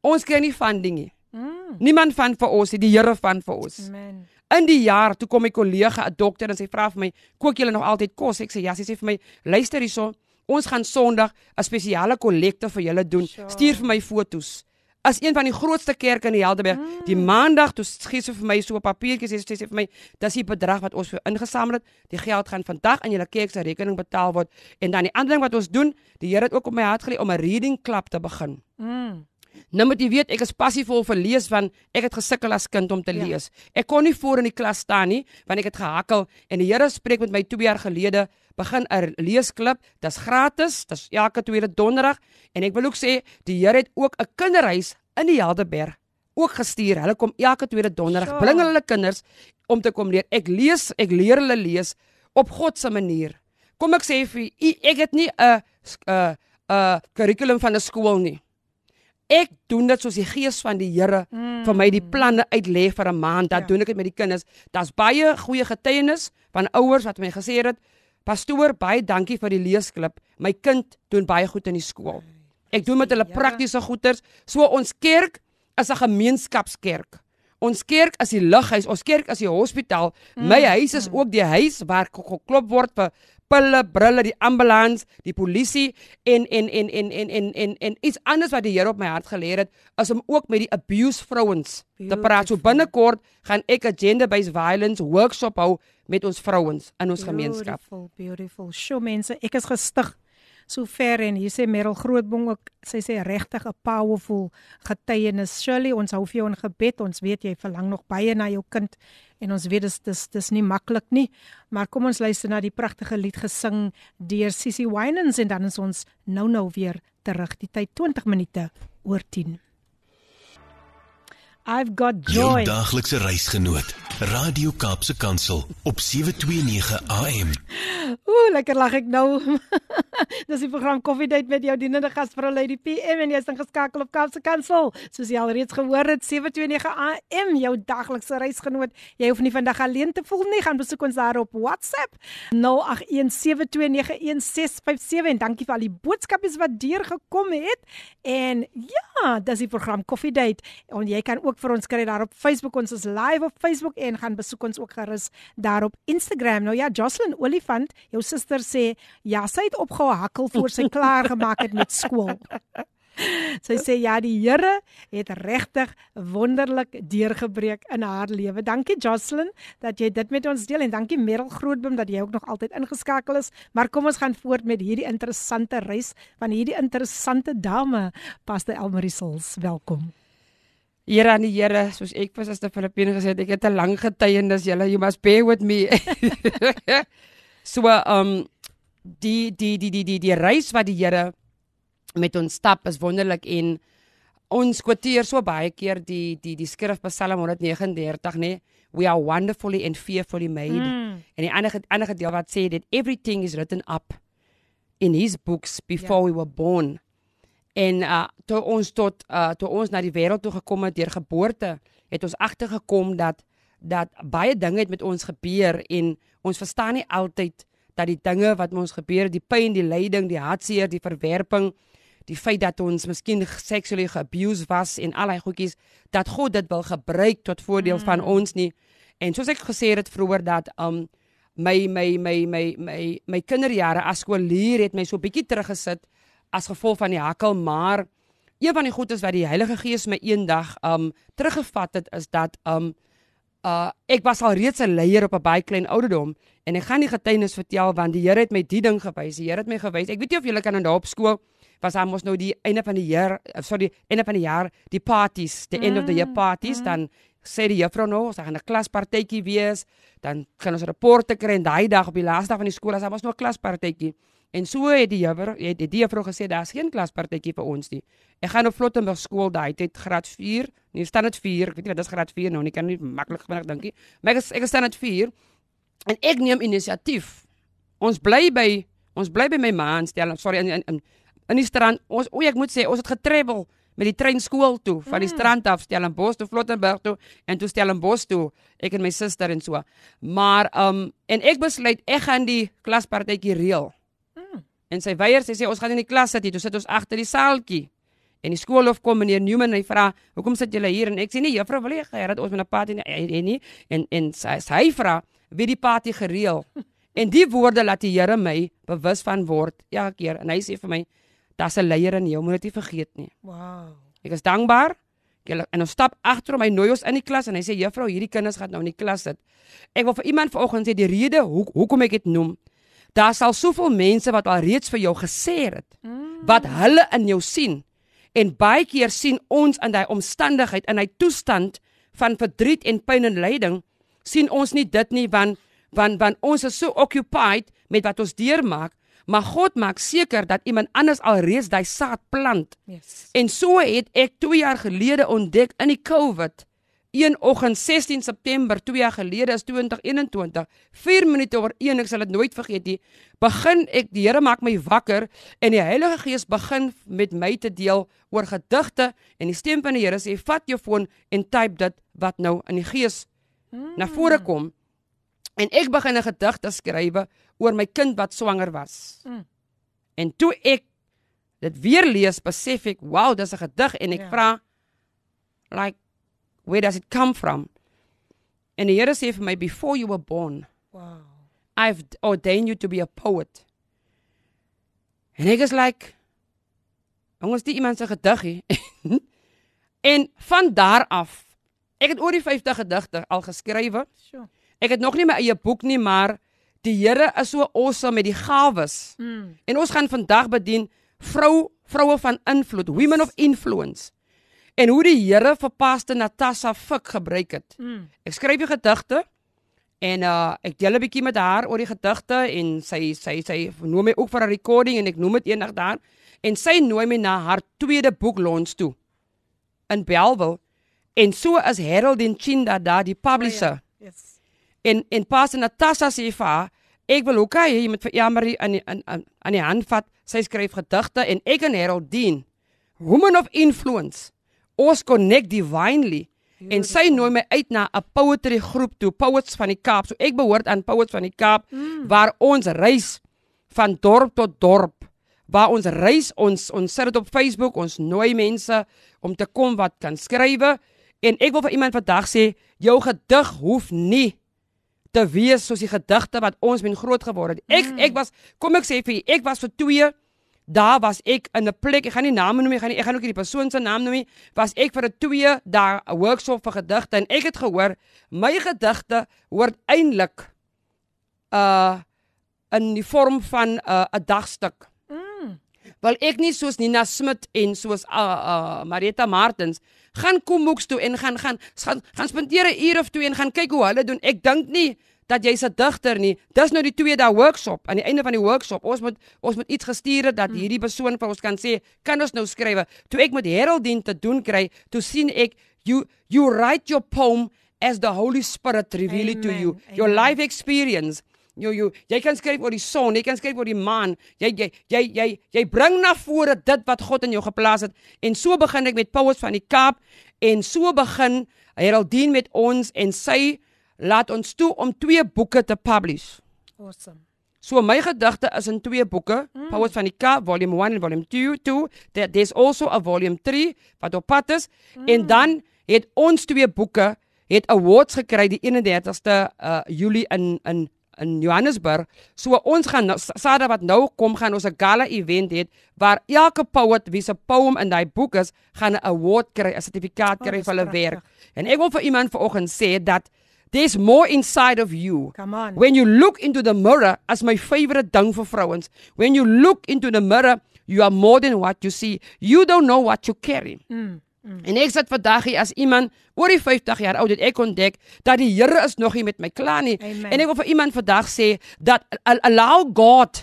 Ons kry nie funding nie. Mm. Niemand van vir ons, die Here van vir ons. Amen. In die jaar toe kom my kollega, 'n dokter en sy vra vir my, "Kook julle nog altyd kos?" Ek sê, "Ja." Sy sê vir my, "Luister hierso, ons gaan Sondag 'n spesiale kollekte vir julle doen. Sure. Stuur vir my fotos." As een van die grootste kerke in die Helderberg, mm. die maandag toe gee sy vir my so 'n papiertjie sê sy sê vir my, "Dis die bedrag wat ons vir ingesamel het. Die geld gaan vandag in julle kerk se rekening betaal word." En dan die ander ding wat ons doen, die Here het ook op my hart gelê om 'n reading club te begin. Mm. Nou moet jy weet ek is passievol vir lees want ek het gesukkel as kind om te Ja. lees. Ek kon nie voor in die klas staan nie want ek het gehakkel en die Here spreek met my 2 jaar gelede begin 'n leesklub. Dis gratis, dis elke tweede donderdag en ek wil ook sê die Here het ook 'n kinderhuis in die Helderberg ook gestuur. Hulle kom elke tweede donderdag Sure. bring hulle kinders om te kom leer. Ek lees, ek leer hulle lees op God se manier. Kom ek sê vir u, ek het nie 'n 'n 'n kurrikulum van 'n skool nie. Ek doen dit soos die gees van die Here mm. vir my die planne uitlê vir 'n maand. Dat Ja. ja. doen ek dit met die kinders. Daar's baie goeie getuienis van ouers wat my gesê het, "Pastoor, baie dankie vir die leesklub. My kind doen baie goed in die skool." Ek doen met hulle Here. praktiese goeders. So ons kerk is 'n gemeenskapskerk. Ons kerk is die lighuis, ons kerk is die hospitaal. Mm. My huis is ook die huis waar ge- geklop word vir pille, brille, die ambulans, die polisie en en en en en en en, en iets anders wat die Here op my hart geleer het is om ook met die abuse vrouens te praat. So Beautiful. binnekort gaan ek 'n gender-based violence workshop hou met ons vrouens in ons gemeenskap. Beautiful, beautiful. Sjoe mense, ek is gestig so ver en hier sê Merel Grootbong ook, sy sê regtig 'n powerful getuienis. Shirley, ons hou vir jou in gebed. Ons weet jy verlang nog baie na jou kind en ons weet dis dis dis nie maklik nie. Maar kom ons luister na die pragtige lied gesing deur Sissy Winans en dan is ons nou nou weer terug. Die tyd 20 minute oor 10. I've got Jou joy. daglikse reisgenoot. Radio Kaapse Kansel op 729 AM. Ooh, lekker lag ek nou. Dis die program Coffee Date met jou dienende gasvrou Lady PM en jy's dan geskakel op Kaapse Kansel. Soos jy al reeds gehoor het, 729 AM, jou daglikse reisgenoot. Jy hoef nie vandag alleen te voel nie, gaan besoek ons daar op WhatsApp 0817291657 en dankie vir al die boodskapies wat deurgekom het. En ja, dis die program Coffee Date. En jy kan ook vir ons kry daar op Facebook. Ons is live op Facebook en gaan besoek ons ook gerus daar op Instagram. Nou ja, Jocelyn Olifant, jou suster sê ja, sy het opgehou hakkel voor sy klaar gemaak het met skool. Sy sê ja, die Here het regtig wonderlik deurgebreek in haar lewe. Dankie Jocelyn dat jy dit met ons deel en dankie Merel Grootboom dat jy ook nog altyd ingeskakel is. Maar kom ons gaan voort met hierdie interessante reis van hierdie interessante dame, Pastor Elmarie Sols. Welkom. Here aan die Here, soos ek vir Suster Filippine gesê het, ek het 'n lang getuienis. Julle, you must bear with me. so um die die die die die die reis wat die Here met ons stap is wonderlik en ons kwoteer so baie keer die die die skrif Psalm 139 nê nee? we are wonderfully and fearfully made Mm. en die ander ander deel wat sê that everything is written up in his books before Ja. we were born En uh toe ons tot uh toe ons na die wêreld toe gekom het deur geboorte, het ons agtergekom dat dat baie dinge het met ons gebeur en ons verstaan nie altyd dat die dinge wat met ons gebeur, die pyn, die lyding, die hartseer, die verwerping, die feit dat ons miskien seksueel geabused was en al daai goedjies, dat God dit wil gebruik tot voordeel mm. van ons nie. En soos ek gesê het vroeër dat um my my my my my my kinderjare as skoolier het my so bietjie teruggesit as gevolg van die hakkel, maar een van die goedes wat die Heilige Gees my eendag um teruggevat het is dat um uh ek was al reeds 'n leier op 'n baie klein ouderdom en ek gaan die getuienis vertel want die Here het my die ding gewys. Die Here het my gewys. Ek weet nie of julle kan onthou op skool was daar mos nou die einde van die jaar, sorry, einde van die jaar, die parties, the end of the year parties, mm. dan sê die juffrou nou, ons gaan 'n klaspartytjie wees, dan gaan ons rapporte kry en daai dag op die laaste dag van die skool, as daar was nog 'n klaspartytjie. En so het die juffrou, het die juffrou gesê daar's geen klaspartytjie vir ons nie. Ek gaan op Flottenburg skool daai tyd graad 4, nie staan dit 4, ek weet nie wat dis graad 4 nou nie, kan nie maklik gebruik dink ek. Maar ek is, ek staan dit 4 en ek neem inisiatief. Ons bly by ons bly by my ma en stel sorry in in in, in die strand. Ons o, ek moet sê ons het getravel met die trein skool toe van die mm. strand af Stellenbosch toe Flottenburg toe en toe Stellenbosch toe ek en my suster en so. Maar um en ek besluit ek gaan die klaspartytjie reël. En sy weier sê sê ons gaan in die klas sit hier, toe sit ons agter die saaltjie. En die skoolhof kom meneer Newman en hy vra, "Hoekom sit julle hier?" En ek sê, "Nee, juffrou, wil jy gee dat ons met 'n party nie en nie." En en sy sy vra, "Wie die party gereël?" en die woorde laat die Here my bewus van word elke keer. En hy sê vir my, "Daar's 'n leier in jou, moet dit nie vergeet nie." Wow. Ek is dankbaar. En ons stap agter hom, hy nooi ons in die klas en hy sê, "Juffrou, hierdie kinders gaan nou in die klas sit." Ek wil vir iemand vanoggend sê die rede hoe hoekom ek dit noem. Daar sal soveel mense wat al reeds vir jou gesê het wat hulle in jou sien. En baie keer sien ons in daai omstandigheid in 'n toestand van verdriet en pyn en lyding, sien ons nie dit nie want want want ons is so occupied met wat ons deurmaak, maar God maak seker dat iemand anders alreeds daai saad plant. Yes. En so het ek 2 jaar gelede ontdek in die COVID een oggend 16 September 2 jaar gelede is 2021 4 minute oor 1 ek sal dit nooit vergeet nie begin ek die Here maak my wakker en die Heilige Gees begin met my te deel oor gedigte en die stem van die Here sê vat jou foon en type dit wat nou in die gees mm. na vore kom en ek begin 'n gedig te skrywe oor my kind wat swanger was mm. en toe ek dit weer lees besef ek wow dis 'n gedig en ek yeah. Ja. vra like Where does it come from? En die Here sê vir my before you were born. Wow. I've ordained you to be a poet. En ek is like Ons het iemand se gediggie. en van daar af ek het oor die 50 gedigte al geskrywe. Sure. Ek het nog nie my eie boek nie, maar die Here is so awesome met die gawes. Mm. En ons gaan vandag bedien vrou vroue van invloed, women of influence en hoe die Here vir Pastor Natasha Fik gebruik het. Mm. Ek skryf die gedigte en uh ek deel 'n bietjie met haar oor die gedigte en sy sy sy nooi my ook vir 'n recording en ek noem dit eendag daar en sy nooi my na haar tweede boek launch toe in Bellville en so is Haroldin Chinda daar die publisher. Oh, ja. Yes. En en Pastor Natasha sê vir haar ek wil ook hê jy moet vir Emery aan aan aan die hand vat. Sy skryf gedigte en ek en Haroldin woman of influence ons connect divinely en sy nooi my uit na 'n poetry groep toe poets van die Kaap so ek behoort aan poets van die Kaap mm. waar ons reis van dorp tot dorp waar ons reis ons ons sit dit op Facebook ons nooi mense om te kom wat kan skrywe en ek wil vir iemand vandag sê jou gedig hoef nie te wees soos die gedigte wat ons men groot geword het ek mm. ek was kom ek sê vir ek was vir 2 Daar was ek in 'n plek, ek gaan nie name noem nie, ek gaan nie, ek gaan ook nie die persoon se naam noem nie. Was ek vir 'n 2 dae 'n workshop vir gedigte en ek het gehoor my gedigte hoort eintlik uh in die vorm van 'n uh, 'n dagstuk. Mm. Wel ek nie soos Nina Smit en soos uh uh Marita Martins gaan kom boeks toe en gaan gaan gaan, gaan spandeer 'n uur of twee en gaan kyk hoe hulle doen. Ek dink nie dat jy's 'n digter nie. Dis nou die tweede dae workshop. Aan die einde van die workshop, ons moet ons moet iets gestuur het dat hmm. hierdie persoon vir ons kan sê, kan ons nou skrywe. Toe ek met Heraldine te doen kry, toe sien ek you you write your poem as the Holy Spirit reveal it to you. Amen. Your life experience jy jy jy kan skryf oor die son, jy kan skryf oor die maan. Jy jy jy jy jy bring na vore dit wat God in jou geplaas het. En so begin ek met Paulus van die Kaap en so begin Heraldine met ons en sy laat ons toe om twee boeke te publish. Awesome. So my gedigte is in twee boeke, mm. Powers van die Kaap volume 1 en volume 2. 2. There, there's also a volume 3 wat op pad is mm. en dan het ons twee boeke het awards gekry die 31ste uh, Julie in in in Johannesburg. So ons gaan nou- Sada wat nou kom gaan ons 'n gala event hê waar elke poet wie se poem in daai boek is, gaan 'n award kry, 'n sertifikaat kry oh, vir hulle werk. En ek wil vir iemand vanoggend sê dat There's more inside of you. Come on. When you look into the mirror, as my favorite ding vir vrouens, when you look into the mirror, you are more than what you see. You don't know what you carry. Mm. Mm. En ek sit vandag hier as iemand oor die 50 jaar oud het ek ontdek dat die Here is nog nie met my klaar nie. Amen. En ek wil vir iemand vandag sê dat allow God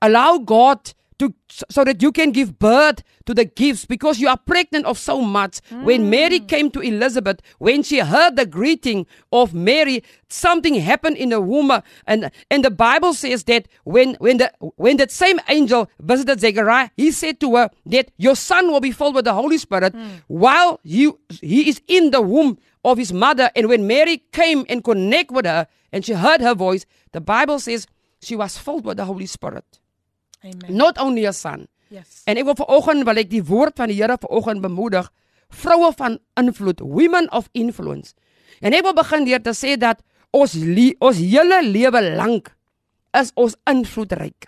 allow God to so that you can give birth to the gifts because you are pregnant of so much. Mm. When Mary came to Elizabeth, when she heard the greeting of Mary, something happened in the womb, and and the Bible says that when when the when that same angel visited Zechariah, he said to her that your son will be filled with the Holy Spirit mm. while he he is in the womb of his mother. And when Mary came and connect with her, and she heard her voice, the Bible says she was filled with the Holy Spirit. Amen. Not only a son. Yes. En ek wil vanoggend wil ek die woord van die Here vanoggend bemoedig vroue van invloed, women of influence. En ek wil begin deur te sê dat ons ons hele lewe lank is ons invloedryk.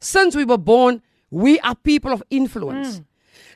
Since we were born, we are people of influence. Mm.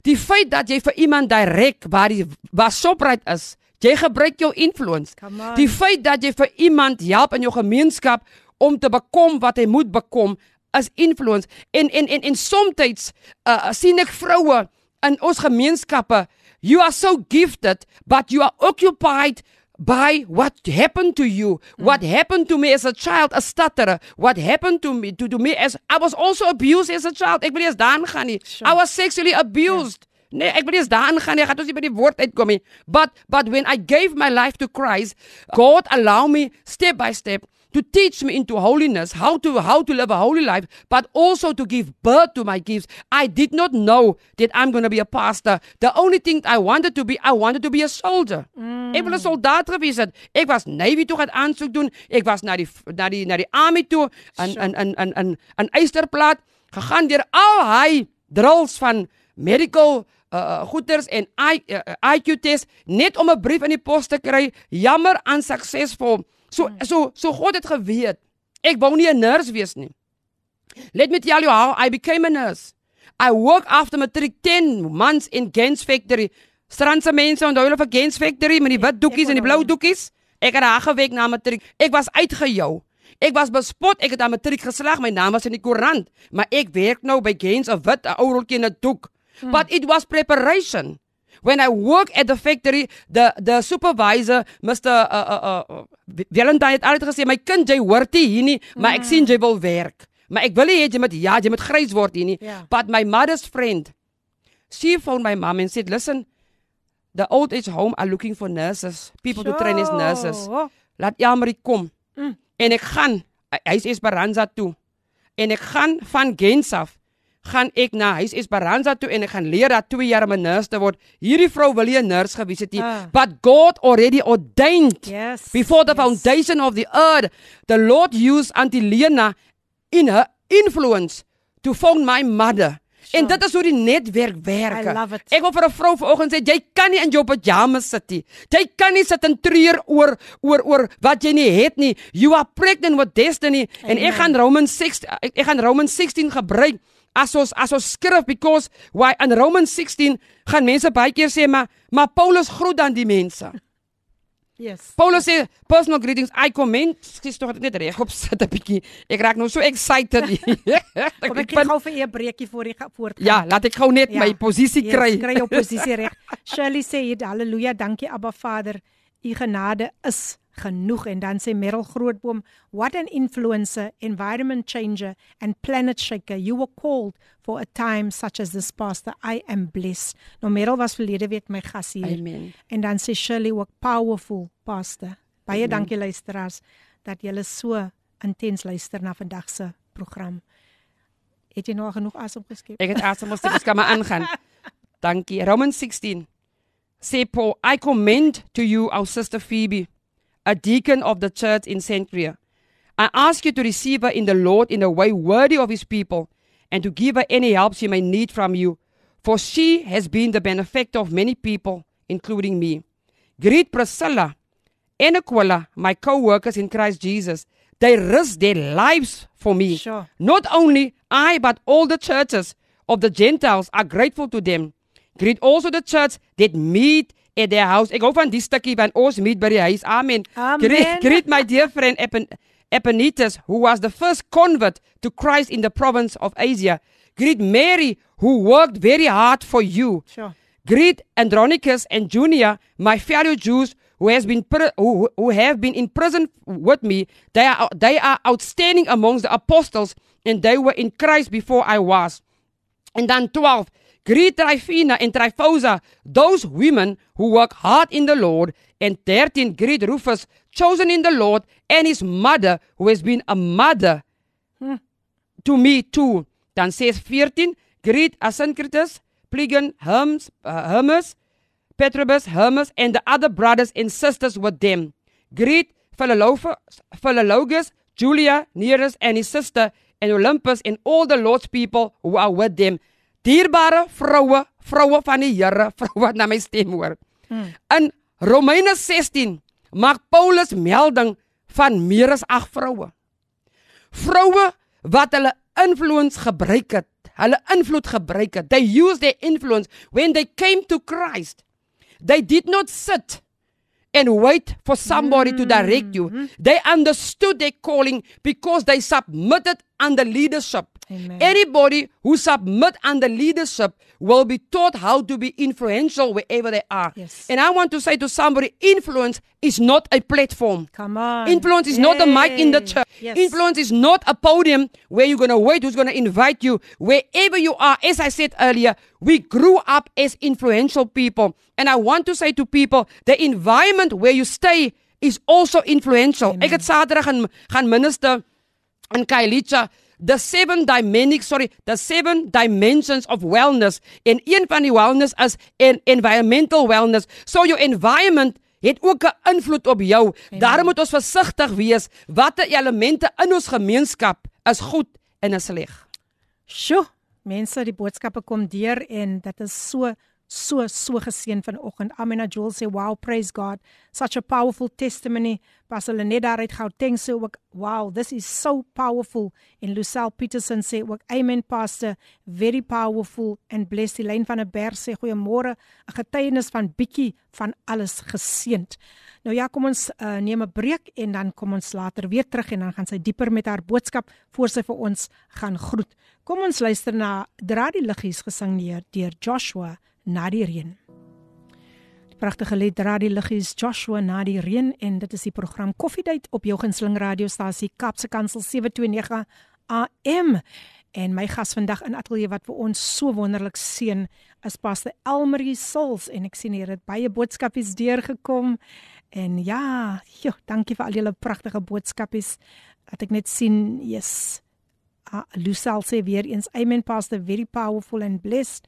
Die feit dat jy vir iemand direk waar die waar Shoprite is, jy gebruik jou influence. Die feit dat jy vir iemand help in jou gemeenskap om te bekom wat hy moet bekom, as influence en en en en soms uh, sien ek vroue in ons gemeenskappe you are so gifted but you are occupied by what happened to you mm. what happened to me as a child a stutterer what happened to me to, to me as I was also abused as a child ek wil eers daan gaan nie sure. I was sexually abused yeah. Nee, ek wil eers daarin gaan. Ek gaan ons nie by die woord uitkom nie. But but when I gave my life to Christ, God allow me step by step to teach me into holiness, how to how to live a holy life, but also to give birth to my gifts. I did not know that I'm going to be a pastor. The only thing I wanted to be, I wanted to be a soldier. Mm. Ek wil 'n soldaat gewees het. Ek was Navy toe gaan aansoek doen. Ek was na die na die na die army toe in in in in in in Eysterplaat gegaan deur al hy drills van medical uh goeders en I, uh, IQ test net om 'n brief in die pos te kry. Jammer onsuksesvol. So hmm. so so God het geweet. Ek wou nie 'n nurse wees nie. Let me tell you how I became a nurse. I work after matric 10 months in Gens factory. Strandse mense onthou hulle vir Gens factory met die wit doekies en die blou doekies. Ek het daar gewerk na matriek. Ek was uitgejou. Ek was bespot. Ek het aan matriek geslaag. My naam was in die koerant, maar ek werk nou by Gens, 'n wit ou rolletjie en 'n doek. Hmm. But it was preparation. When I work at the factory, the the supervisor, Mr. Uh, uh, uh, Valentine het altyd gesê my kind jy hoort nie hier nie, maar ek sien jy wil werk. Maar ek wil nie hê jy moet ja, jy moet grys word hier nie. Yeah. But my mother's friend, she phoned my mom and said, "Listen, the old age home are looking for nurses, people sure. to train as nurses. Laat Elmarie kom." Mm. En ek gaan hy is Esperanza toe. En ek gaan van Gens af gaan ek na huis Esperanza toe en ek gaan leer dat 2 jaar 'n nurse te word. Hierdie vrou wil nie 'n nurse gewees het nie, uh. but God already ordained yes, before the yes. foundation of the earth. The Lord used Auntie Lena in her influence to found my mother. Sure. En dit is hoe die netwerk werk. Ek wil vir 'n vrou vanoggend sê jy kan nie in jou pyjamas sit nie. Jy kan nie sit en treur oor oor oor wat jy nie het nie. You are pregnant with destiny. Amen. En ek gaan Romans 6 ek, ek gaan Romans 16 gebruik as ons as ons skrif because why in Romans 16 gaan mense baie keer sê maar maar Paulus groet dan die mense. Yes. Paulus sê personal greetings I comment. Skielik tog net reg op sit 'n bietjie. Ek raak nou so excited. Kom ek gou vir 'n breekie voor die voortgaan. Ja, laat ek gou net ja. my posisie kry. Yes, kry jou posisie reg. Shirley sê dit haleluja, dankie Abba Vader. U genade is genoeg en dan sê Merel Grootboom what an influencer environment changer and planet shaker you were called for a time such as this pastor i am blessed nou Merel was verlede week my gas hier amen en dan sê Shirley ook powerful pastor baie amen. dankie luisteraars dat julle so intens luister na vandag se program. Het jy nou genoeg asem geskep? Ek het asem mos ek kan maar aangaan. Dankie. Romans 16. Say Paul, I commend to you our sister Phoebe, a deacon of the church in Cenchrea. I ask you to receive her in the Lord in a way worthy of his people, and to give her any help she may need from you, for she has been the benefactor of many people, including me. Greet Priscilla and Aquila, my co workers in Christ Jesus. They risked their lives for me. Sure. Not only I, but all the churches of the Gentiles are grateful to them. Greet also the church that meet at their house. Ek hou van die stukkie ons meet by die huis. Amen. Amen. Greet, greet my dear friend Epen, Epenetus, who was the first convert to Christ in the province of Asia. Greet Mary, who worked very hard for you. Sure. Greet Andronicus and Junia, my fellow Jews who has been who, who have been in prison with me. They are they are outstanding amongst the apostles, and they were in Christ before I was. And then 12. Greet Tryphena and Tryphosa, those women who work hard in the Lord. And 13. Greet Rufus, chosen in the Lord, and his mother, who has been a mother to me too. Dan says 14, greet Asyncritus, Plegan, Hermes, uh, Hermes, Petrobus, Hermes, and the other brothers and sisters with them. Greet Philologus, Julia, Nereus, and his sister, and Olympus, and all the Lord's people who are with them. Dierbare vroue, vroue van die Here, vroue wat na my stem hoor. In Romeine 16 maak Paulus melding van meer as 8 vroue. Vroue wat hulle influence gebruik het, hulle invloed gebruik het. They used their influence when they came to Christ. They did not sit and wait for somebody to direct you. They understood their calling because they submitted under leadership. Amen. Anybody who submit under leadership will be taught how to be influential wherever they are. Yes. And I want to say to somebody, influence is not a platform. Come on. Influence is not a mic in the church. Yes. Influence is not a podium where you're going to wait who's going to invite you. Wherever you are, as I said earlier, we grew up as influential people. And I want to say to people, the environment where you stay is also influential. Ek het Saterdag gaan gaan minister in Kailicha the seven dimensions sorry the seven dimensions of wellness. En een van die wellness is en environmental wellness. So your environment het ook 'n invloed op jou. Daarom moet ons versigtig wees watter elemente in ons gemeenskap is goed en is sleg. Sjoe, mense, die boodskappe kom deur en dit is so so so geseën vanoggend. Amena Joel sê, "Wow, praise God. Such a powerful testimony." Pastor Leneda uit Gauteng sê ook, "Wow, this is so powerful." En Lucille Peterson sê ook, "Amen, Pastor. Very powerful and blessed." Elaine van der Berg sê, "Goeiemôre. 'n Getuienis van bietjie van alles geseënd." Nou ja, kom ons uh, neem 'n breek en dan kom ons later weer terug en dan gaan sy dieper met haar boodskap voor sy vir ons gaan groet. Kom ons luister na Dra die liggies gesing deur Joshua na die reën. Die pragtige lied Dra die liggies Joshua na die reën en dit is die program Koffiedייט op jou gunsteling radiostasie Kapse Kansel 729 AM. En my gas vandag in ateljee wat vir ons so wonderlik seën is Pastor Elmarie Sils en ek sien hier het baie boodskapies deurgekom. En ja, jo, dankie vir al julle pragtige boodskapies. Dat ek net sien, yes. Ah, Lucille sê weer eens, Amen Pastor, very powerful and blessed.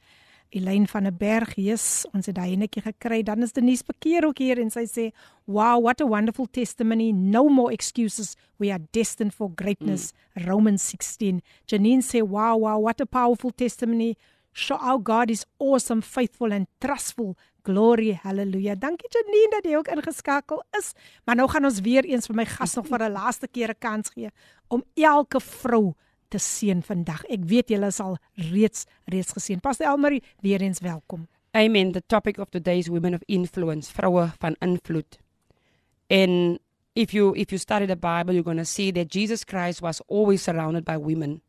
Elaine van der Berg, yes, ons het daai netjie gekry. Dan is Denise Bekeer ook hier en sy sê, "Wow, what a wonderful testimony. No more excuses. We are destined for greatness." Mm. Romans 16. Janine sê, "Wow, wow, what a powerful testimony. Show our God is awesome, faithful and trustful." Glory, hallelujah. Dankie Janine dat jy ook ingeskakel is. Maar nou gaan ons weer eens vir my gas nog vir 'n laaste keer 'n kans gee om elke vrou te seën vandag. Ek weet julle is al reeds reeds geseën. Pastor Elmarie, weer eens welkom. Amen. The topic of today is women of influence, vroue van invloed. And if you if you study the Bible, you're going to see that Jesus Christ was always surrounded by women.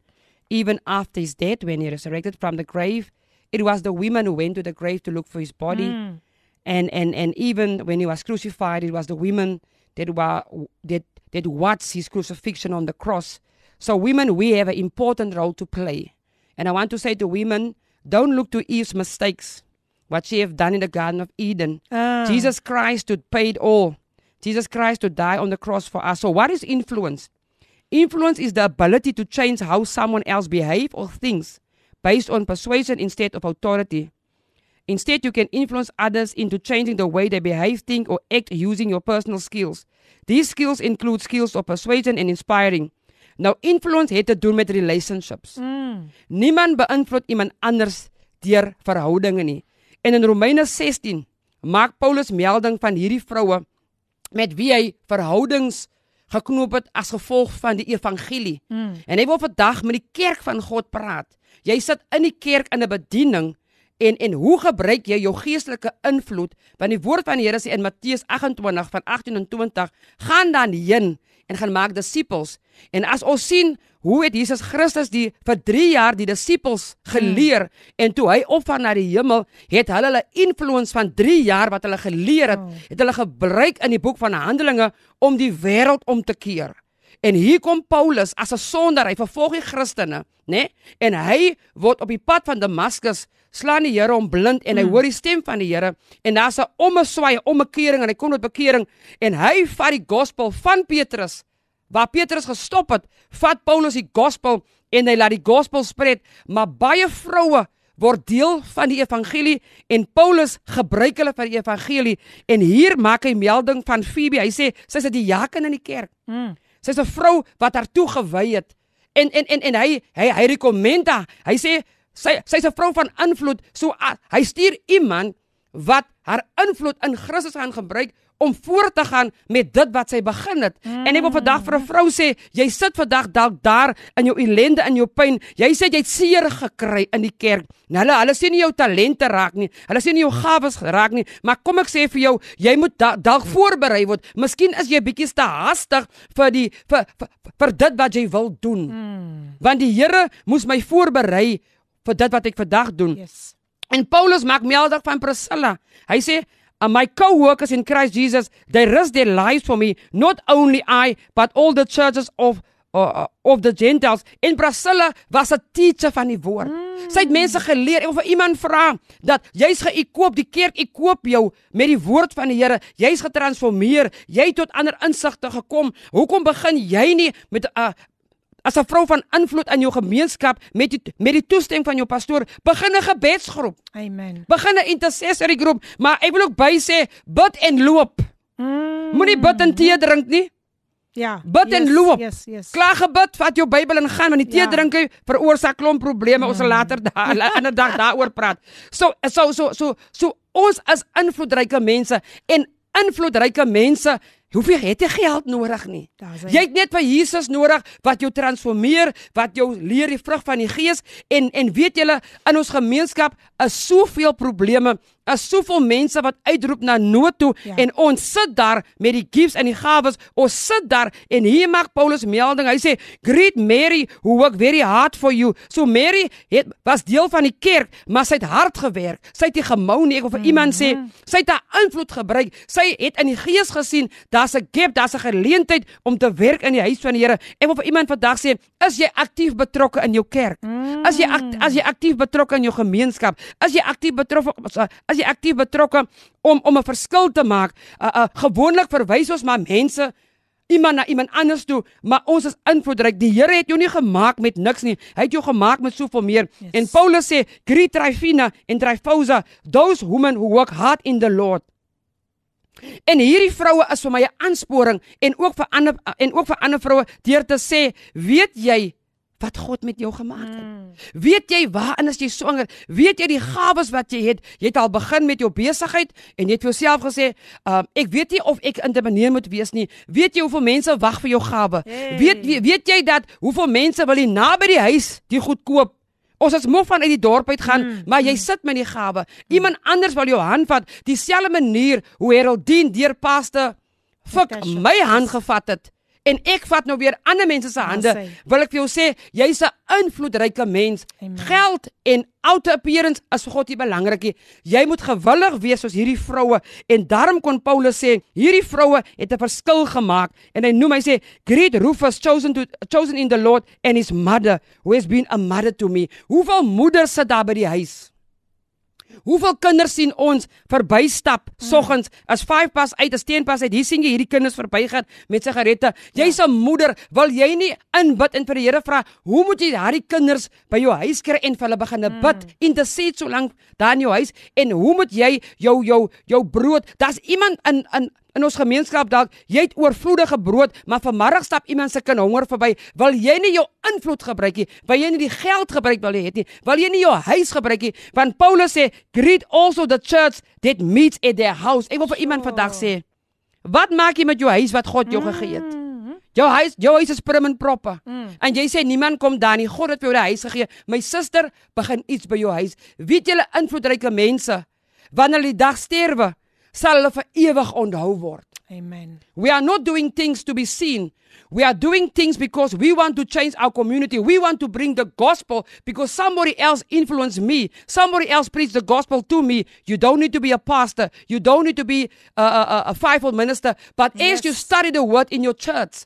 Even after his death, when he resurrected from the grave, it was the women who went to the grave to look for his body. Mm. And and and even when he was crucified, it was the women that were that that watched his crucifixion on the cross. So women, we have an important role to play. And I want to say to women, don't look to Eve's mistakes, what she have done in the Garden of Eden. Ah. Jesus Christ stood paid all. Jesus Christ to die on the cross for us. So what is influence? Influence is the ability to change how someone else behave or thinks based on persuasion instead of authority. Instead, you can influence others into changing the way they behave, think, or act using your personal skills. These skills include skills of persuasion and inspiring. Nou influence het te doen met relationships. Mm. Niemand beïnvloed iemand anders deur verhoudinge nie. En in Romeine 16 maak Paulus melding van hierdie vroue met wie hy verhoudings geknoop het as gevolg van die evangelie. Mm. En hy wil vandag met die kerk van God praat. Jy sit in die kerk in 'n bediening en en hoe gebruik jy jou geestelike invloed? Want die woord van die Here sê in Matteus 28 van 18 en 20, gaan dan heen en gaan maak disippels. En as ons sien hoe het Jesus Christus die vir 3 jaar die disippels geleer hmm. en toe hy opvaar na die hemel, het hulle hulle influence van 3 jaar wat hulle geleer het, Oh. het hulle gebruik in die boek van Handelinge om die wêreld om te keer. En hier kom Paulus as 'n sondaar, hy vervolg die Christene, né? En hy word op die pad van Damaskus slaan die Here hom blind en hy Mm. hoor die stem van die Here en daar's 'n ommeswaai, ommekering en hy kom tot bekering en hy vat die gospel van Petrus waar Petrus gestop het, vat Paulus die gospel en hy laat die gospel spred, maar baie vroue word deel van die evangelie en Paulus gebruik hulle vir die evangelie en hier maak hy melding van Phoebe. Hy sê sy's 'n diaken in die kerk. Mm. Sy's 'n vrou wat haar toegewy het. En en en en hy hy hy rekomend haar. Hy sê sy sy's 'n vrou van invloed. So uh, hy stuur iemand wat haar invloed in Christus gaan gebruik om voort te gaan met dit wat sy begin het. Mm. En ek wil vandag vir 'n vrou sê, jy sit vandag dalk daar in jou ellende en jou pyn. Jy sê jy het seer gekry in die kerk. Nou hulle hulle sien nie jou talente raak nie. Hulle sien nie jou gawes raak nie. Maar kom ek sê vir jou, jy moet da, dalk voorberei word. Miskien is jy bietjie te haastig vir die vir vir, vir dit wat jy wil doen. Mm. Want die Here moes my voorberei vir dit wat ek vandag doen. Yes. En Paulus maak melding van Priscilla. Hy sê, "And my co-workers in Christ Jesus, they risk their lives for me, not only I, but all the churches of uh, of the Gentiles." En Priscilla was 'n teacher van die woord. Mm. Sy het mense geleer. Wil vir iemand vra dat jy's geëkoop, die kerk ekoop jou met die woord van die Here. Jy's getransformeer. Jy het tot ander insigte gekom. Hoekom begin jy nie met 'n uh, as 'n vrou van invloed in jou gemeenskap met die, met die toestemming van jou pastoor, begin 'n gebedsgroep. Amen. Begin 'n intercessory groep, maar ek wil ook by sê bid en loop. Mm. Moenie bid en tee drink nie. Ja. Bid en yes, loop. Yes, yes. Klaar gebid, vat jou Bybel en gaan want die tee Ja. drinke veroorsaak klomp probleme. Ons sal later daar 'n ander dag daaroor praat. So so so so so ons as invloedryke mense en invloedryke mense Hoeveel het jy geld nodig nie? Jy het net vir Jesus nodig wat jou transformeer, wat jou leer die vrug van die Gees en en weet julle in ons gemeenskap is soveel probleme, is soveel mense wat uitroep na nood toe Ja. en ons sit daar met die gifts en die gawes. Ons sit daar en hier maak Paulus melding. Hy sê, "Greet Mary who worked very hard for you." So Mary het was deel van die kerk, maar sy het hard gewerk. Sy het nie gemou nie. Ek wil vir iemand sê, sy het haar invloed gebruik. Sy het in die gees gesien, daar's 'n gap, daar's 'n geleentheid om te werk in die huis van die Here. Ek wil vir iemand vandag sê, is jy aktief betrokke in jou kerk? As jy as jy aktief betrokke in jou gemeenskap, as jy aktief betrokke as jy aktief betrokke om om 'n verskil te maak. Uh, uh, gewoonlik verwys ons maar mense iemand na iemand anders toe, maar ons is invloedryk. Die Here het jou nie gemaak met niks nie. Hy het jou gemaak met soveel meer. Yes. En Paulus sê, "Greet Tryphena and Tryphosa, those women who work hard in the Lord." En hierdie vroue is vir my 'n aansporing en ook vir ander en ook vir ander vroue deur te sê, weet jy wat God met jou gemaak het? Mm. Weet jy waarin is jy swanger? Weet jy die gawes wat jy het? Jy het al begin met jou besigheid en jy het vir jouself gesê, um, ek weet nie of ek intimideer moet wees nie. Weet jy hoeveel mense wag vir jou gawe? Hey. Weet weet, weet jy dat hoeveel mense wil hier naby die huis die goed koop? Ons is moeg van uit die dorp uit gaan, mm, maar jy sit met die gawe. Iemand anders wil jou hand vat, dieselfde manier hoe Heraldine deur paste fik my hand gevat het. En ek vat nou weer ander mense se hande. sy. Wil ek vir jou sê, jy's 'n invloedryke mens. Amen. Geld en outer appearance is vir God nie belangrik nie. Jy moet gewillig wees soos hierdie vroue en daarom kon Paulus sê, hierdie vroue het 'n verskil gemaak en hy noem hy sê, "Great Rufus chosen to chosen in the Lord and his mother who has been a mother to me." Hoeveel moeders sit daar by die huis? Hoeveel kinders sien ons verbystap soggens as 5 pas uit, as 10 pas uit. Hier sien jy hierdie kinders verbygaan met sigarette. Jy's 'n moeder, wil jy nie inbid en vir die Here vra, hoe moet jy daardie kinders by jou huis kry en vir hulle begin bid? Intercede so lank daar in jou huis en hoe moet jy jou jou jou brood? Daar's iemand in in in ons gemeenskap dalk jy het oorvloedige brood, maar vanmiddag stap iemand se kind honger verby. Wil jy nie jou invloed gebruik nie? Wil jy nie die geld gebruik wil jy het nie? Wil jy nie jou huis gebruik nie? Want Paulus sê, "Greet also the church that meets at their house." Ek wil vir iemand vandag sê, wat maak jy met jou huis wat God jou gegee het? Jou huis, jou huis is prim en proppe. Mm. En jy sê niemand kom daar nie. God het vir jou die huis gegee. My suster begin iets by jou huis. Weet julle invloedryke mense wanneer hulle die dag sterwe, sal hulle vir ewig onthou word. Amen. We are not doing things to be seen. We are doing things because we want to change our community. We want to bring the gospel because somebody else influenced me. Somebody else preached the gospel to me. You don't need to be a pastor. You don't need to be a, a, a fivefold minister. But Yes. as you study the word in your church,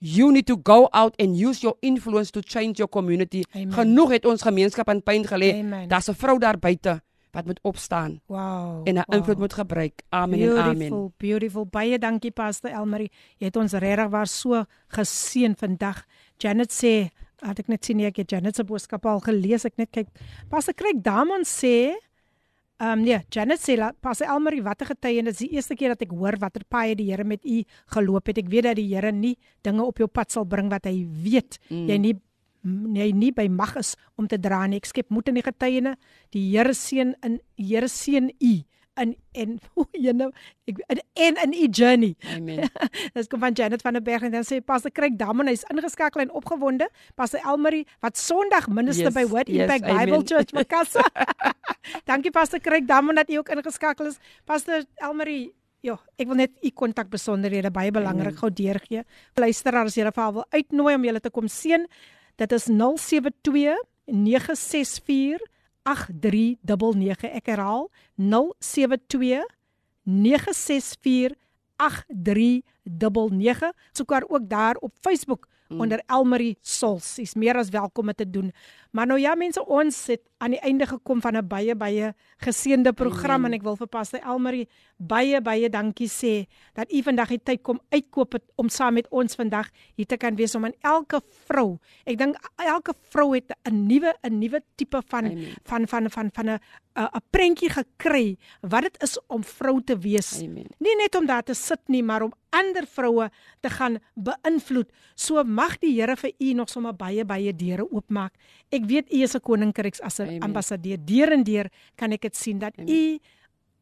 you need to go out and use your influence to change your community. Amen. Genoeg het ons gemeenskap aan pyn gelê. Daar's 'n vrou daar buite wat moet opstaan Wow. en haar wow. invloed moet gebruik. Amen en Beautiful, amen. beautiful. Baie dankie Pastor Elmarie. Jy het ons regtig waar so geseën vandag. Janet sê, het ek net sien ek het Janet se boodskap al gelees. Ek net kyk. Pastor Craig Damon sê, ehm um, nee, Janet sê la- Pastor Elmarie, watter getuienis. Dis die eerste keer dat ek hoor watter paai die Here met u geloop het. Ek weet dat die Here nie dinge op jou pad sal bring wat hy weet mm. jy nie jy nie by mag is om te dra nie. Ek skep moed in die getuiene. Die Here seën in Here seën u in en hoe jy nou ek in en in u journey. Amen. Dis kom van Janet van der Berg en dan sê Pastor Craig Damon hy's ingeskakel en opgewonde. Pastor Elmarie wat Sondag minister Yes, by Word yes, Impact Bible amen. Church Makassa. Dankie Pastor Craig Damon dat u ook ingeskakel is. Pastor Elmarie Ja, ek wil net u kontak besonderhede baie belangrik gou deurgee. Luisteraars, as jy vir wil uitnooi om julle te kom sien, dit is 072 964 8399. Ek herhaal 072 964 8399. Soek haar ook daar op Facebook mm. onder Elmarie Sols. Sy's meer as welkom om te doen. Maar nou ja mense, ons het aan die einde gekom van 'n baie baie geseënde program en ek wil vir Pastor Elmarie baie baie dankie sê dat u vandag die tyd kom uitkoop het om saam met ons vandag hier te kan wees om aan elke vrou. Ek dink elke vrou het 'n nuwe 'n nuwe tipe van Amen. van van van van 'n 'n 'n prentjie gekry wat dit is om vrou te wees. Amen. Nie net om daar te sit nie, maar om ander vroue te gaan beïnvloed. So mag die Here vir u nog sommer baie baie deure oopmaak. Ek weet u is 'n koninkryks as 'n Amen. ambassadeur. Deur en deur kan ek dit sien dat u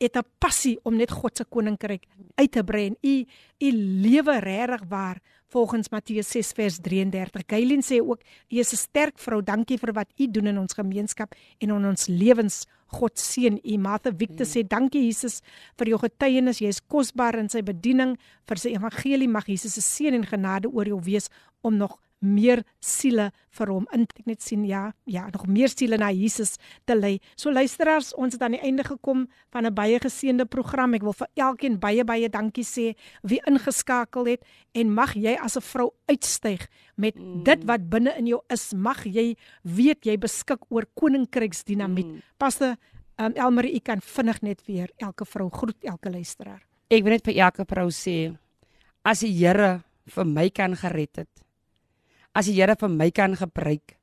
het 'n passie om net God se koninkryk uit te brei en u u lewe regtig waar volgens Matteus 6 vers 33. Kaylin sê ook u is 'n sterk vrou. Dankie vir wat u doen in ons gemeenskap en in ons lewens. God seën u. Martha Victor sê dankie Jesus vir jou getuienis. Jy is kosbaar in sy bediening vir sy evangelie. Mag Jesus se seën en genade oor jou wees om nog meer siele vir hom in ek net sien ja ja nog meer siele na Jesus te lei. So luisteraars, ons het aan die einde gekom van 'n baie geseënde program. Ek wil vir elkeen baie baie dankie sê wie ingeskakel het en mag jy as 'n vrou uitstyg met mm. dit wat binne in jou is. Mag jy weet jy beskik oor koninkryksdinamiet. Mm. Pastor um, Elmarie, u kan vinnig net weer elke vrou groet elke luisteraar. Ek wil net vir elke vrou sê as die Here vir my kan gered het. As die Here vir my kan gebruik,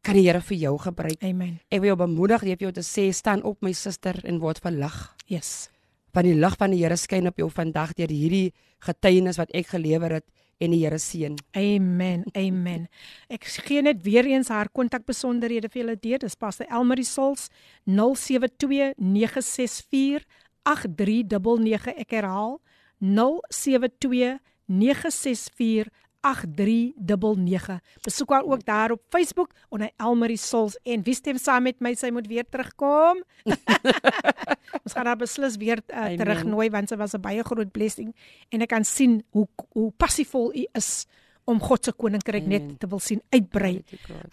kan die Here vir jou gebruik. Amen. Ek wil jou bemoedig, ek wil jou te sê staan op my suster en word verlig. Yes. Want die lig van die Here skyn op jou vandag deur hierdie getuienis wat ek gelewer het en die Here seën. Amen. Amen. Ek gee net weer eens haar kontakbesonderhede vir julle deur. Dis Pastor Elmarie Sols 072 964 8399. Ek herhaal 072 964 8399. Besoek haar ook daar op Facebook onder Elmarie Sols en wie stem saam met my sy moet weer terugkom. Ons gaan haar beslis weer uh, Amen. terugnooi want sy was 'n baie groot blessing en ek kan sien hoe hoe passievol u is om God se koninkryk net Amen. te wil sien uitbrei.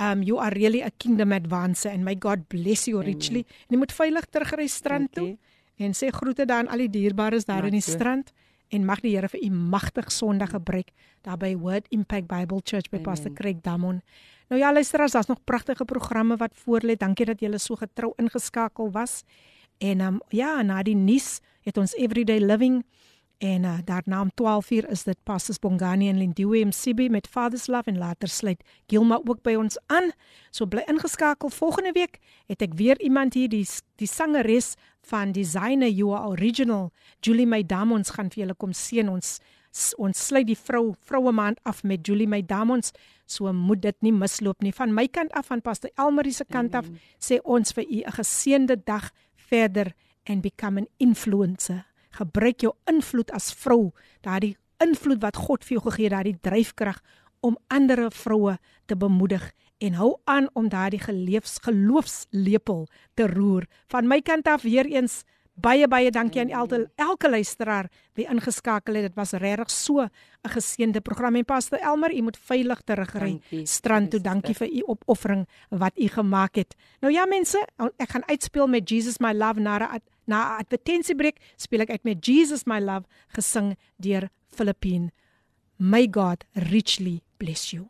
Um you are really a kingdom advancer and may God bless you richly. En jy moet veilig terugry strand toe Dankie. en sê groete daar aan al die dierbares daar in die Dankie. strand en mag die Here vir u magtig Sondag gebruik daar by Word Impact Bible Church by Amen. Pastor Craig Damon. Nou ja, luisteraars, daar's nog pragtige programme wat voorlê. Dankie dat julle so getrou ingeskakel was. En um, ja, na die nuus het ons Everyday Living en uh, daarna om 12:00 is dit Pastors Bongani en Lindiwe MCB met Father's Love en later sluit Gilma ook by ons aan. So bly ingeskakel. Volgende week het ek weer iemand hier die die sangeres van Designer You Are Original, Julie Maydam ons gaan vir julle kom seën ons ons sluit die vrou vroue maand af met Julie Maydam ons so moet dit nie misloop nie. Van my kant af van Pastor Elmarie se kant af sê ons vir u 'n geseënde dag verder and become an influencer. Gebruik jou invloed as vrou. Daardie invloed wat God vir jou gegee het daardie dryfkrag om ander vroue te bemoedig en hou aan om daardie geleefs geloofslepel te roer. Van my kant af weer eens baie baie dankie aan elke elke luisteraar wie ingeskakel het. Dit was regtig so 'n geseënde program en Pastor Elmer, u moet veilig terugry strand toe. Dankie vir u opoffering wat u gemaak het. Nou ja mense, ek gaan uitspeel met Jesus my love na na advertensiebreek speel ek uit met Jesus my love gesing deur Filippine. May God richly bless you.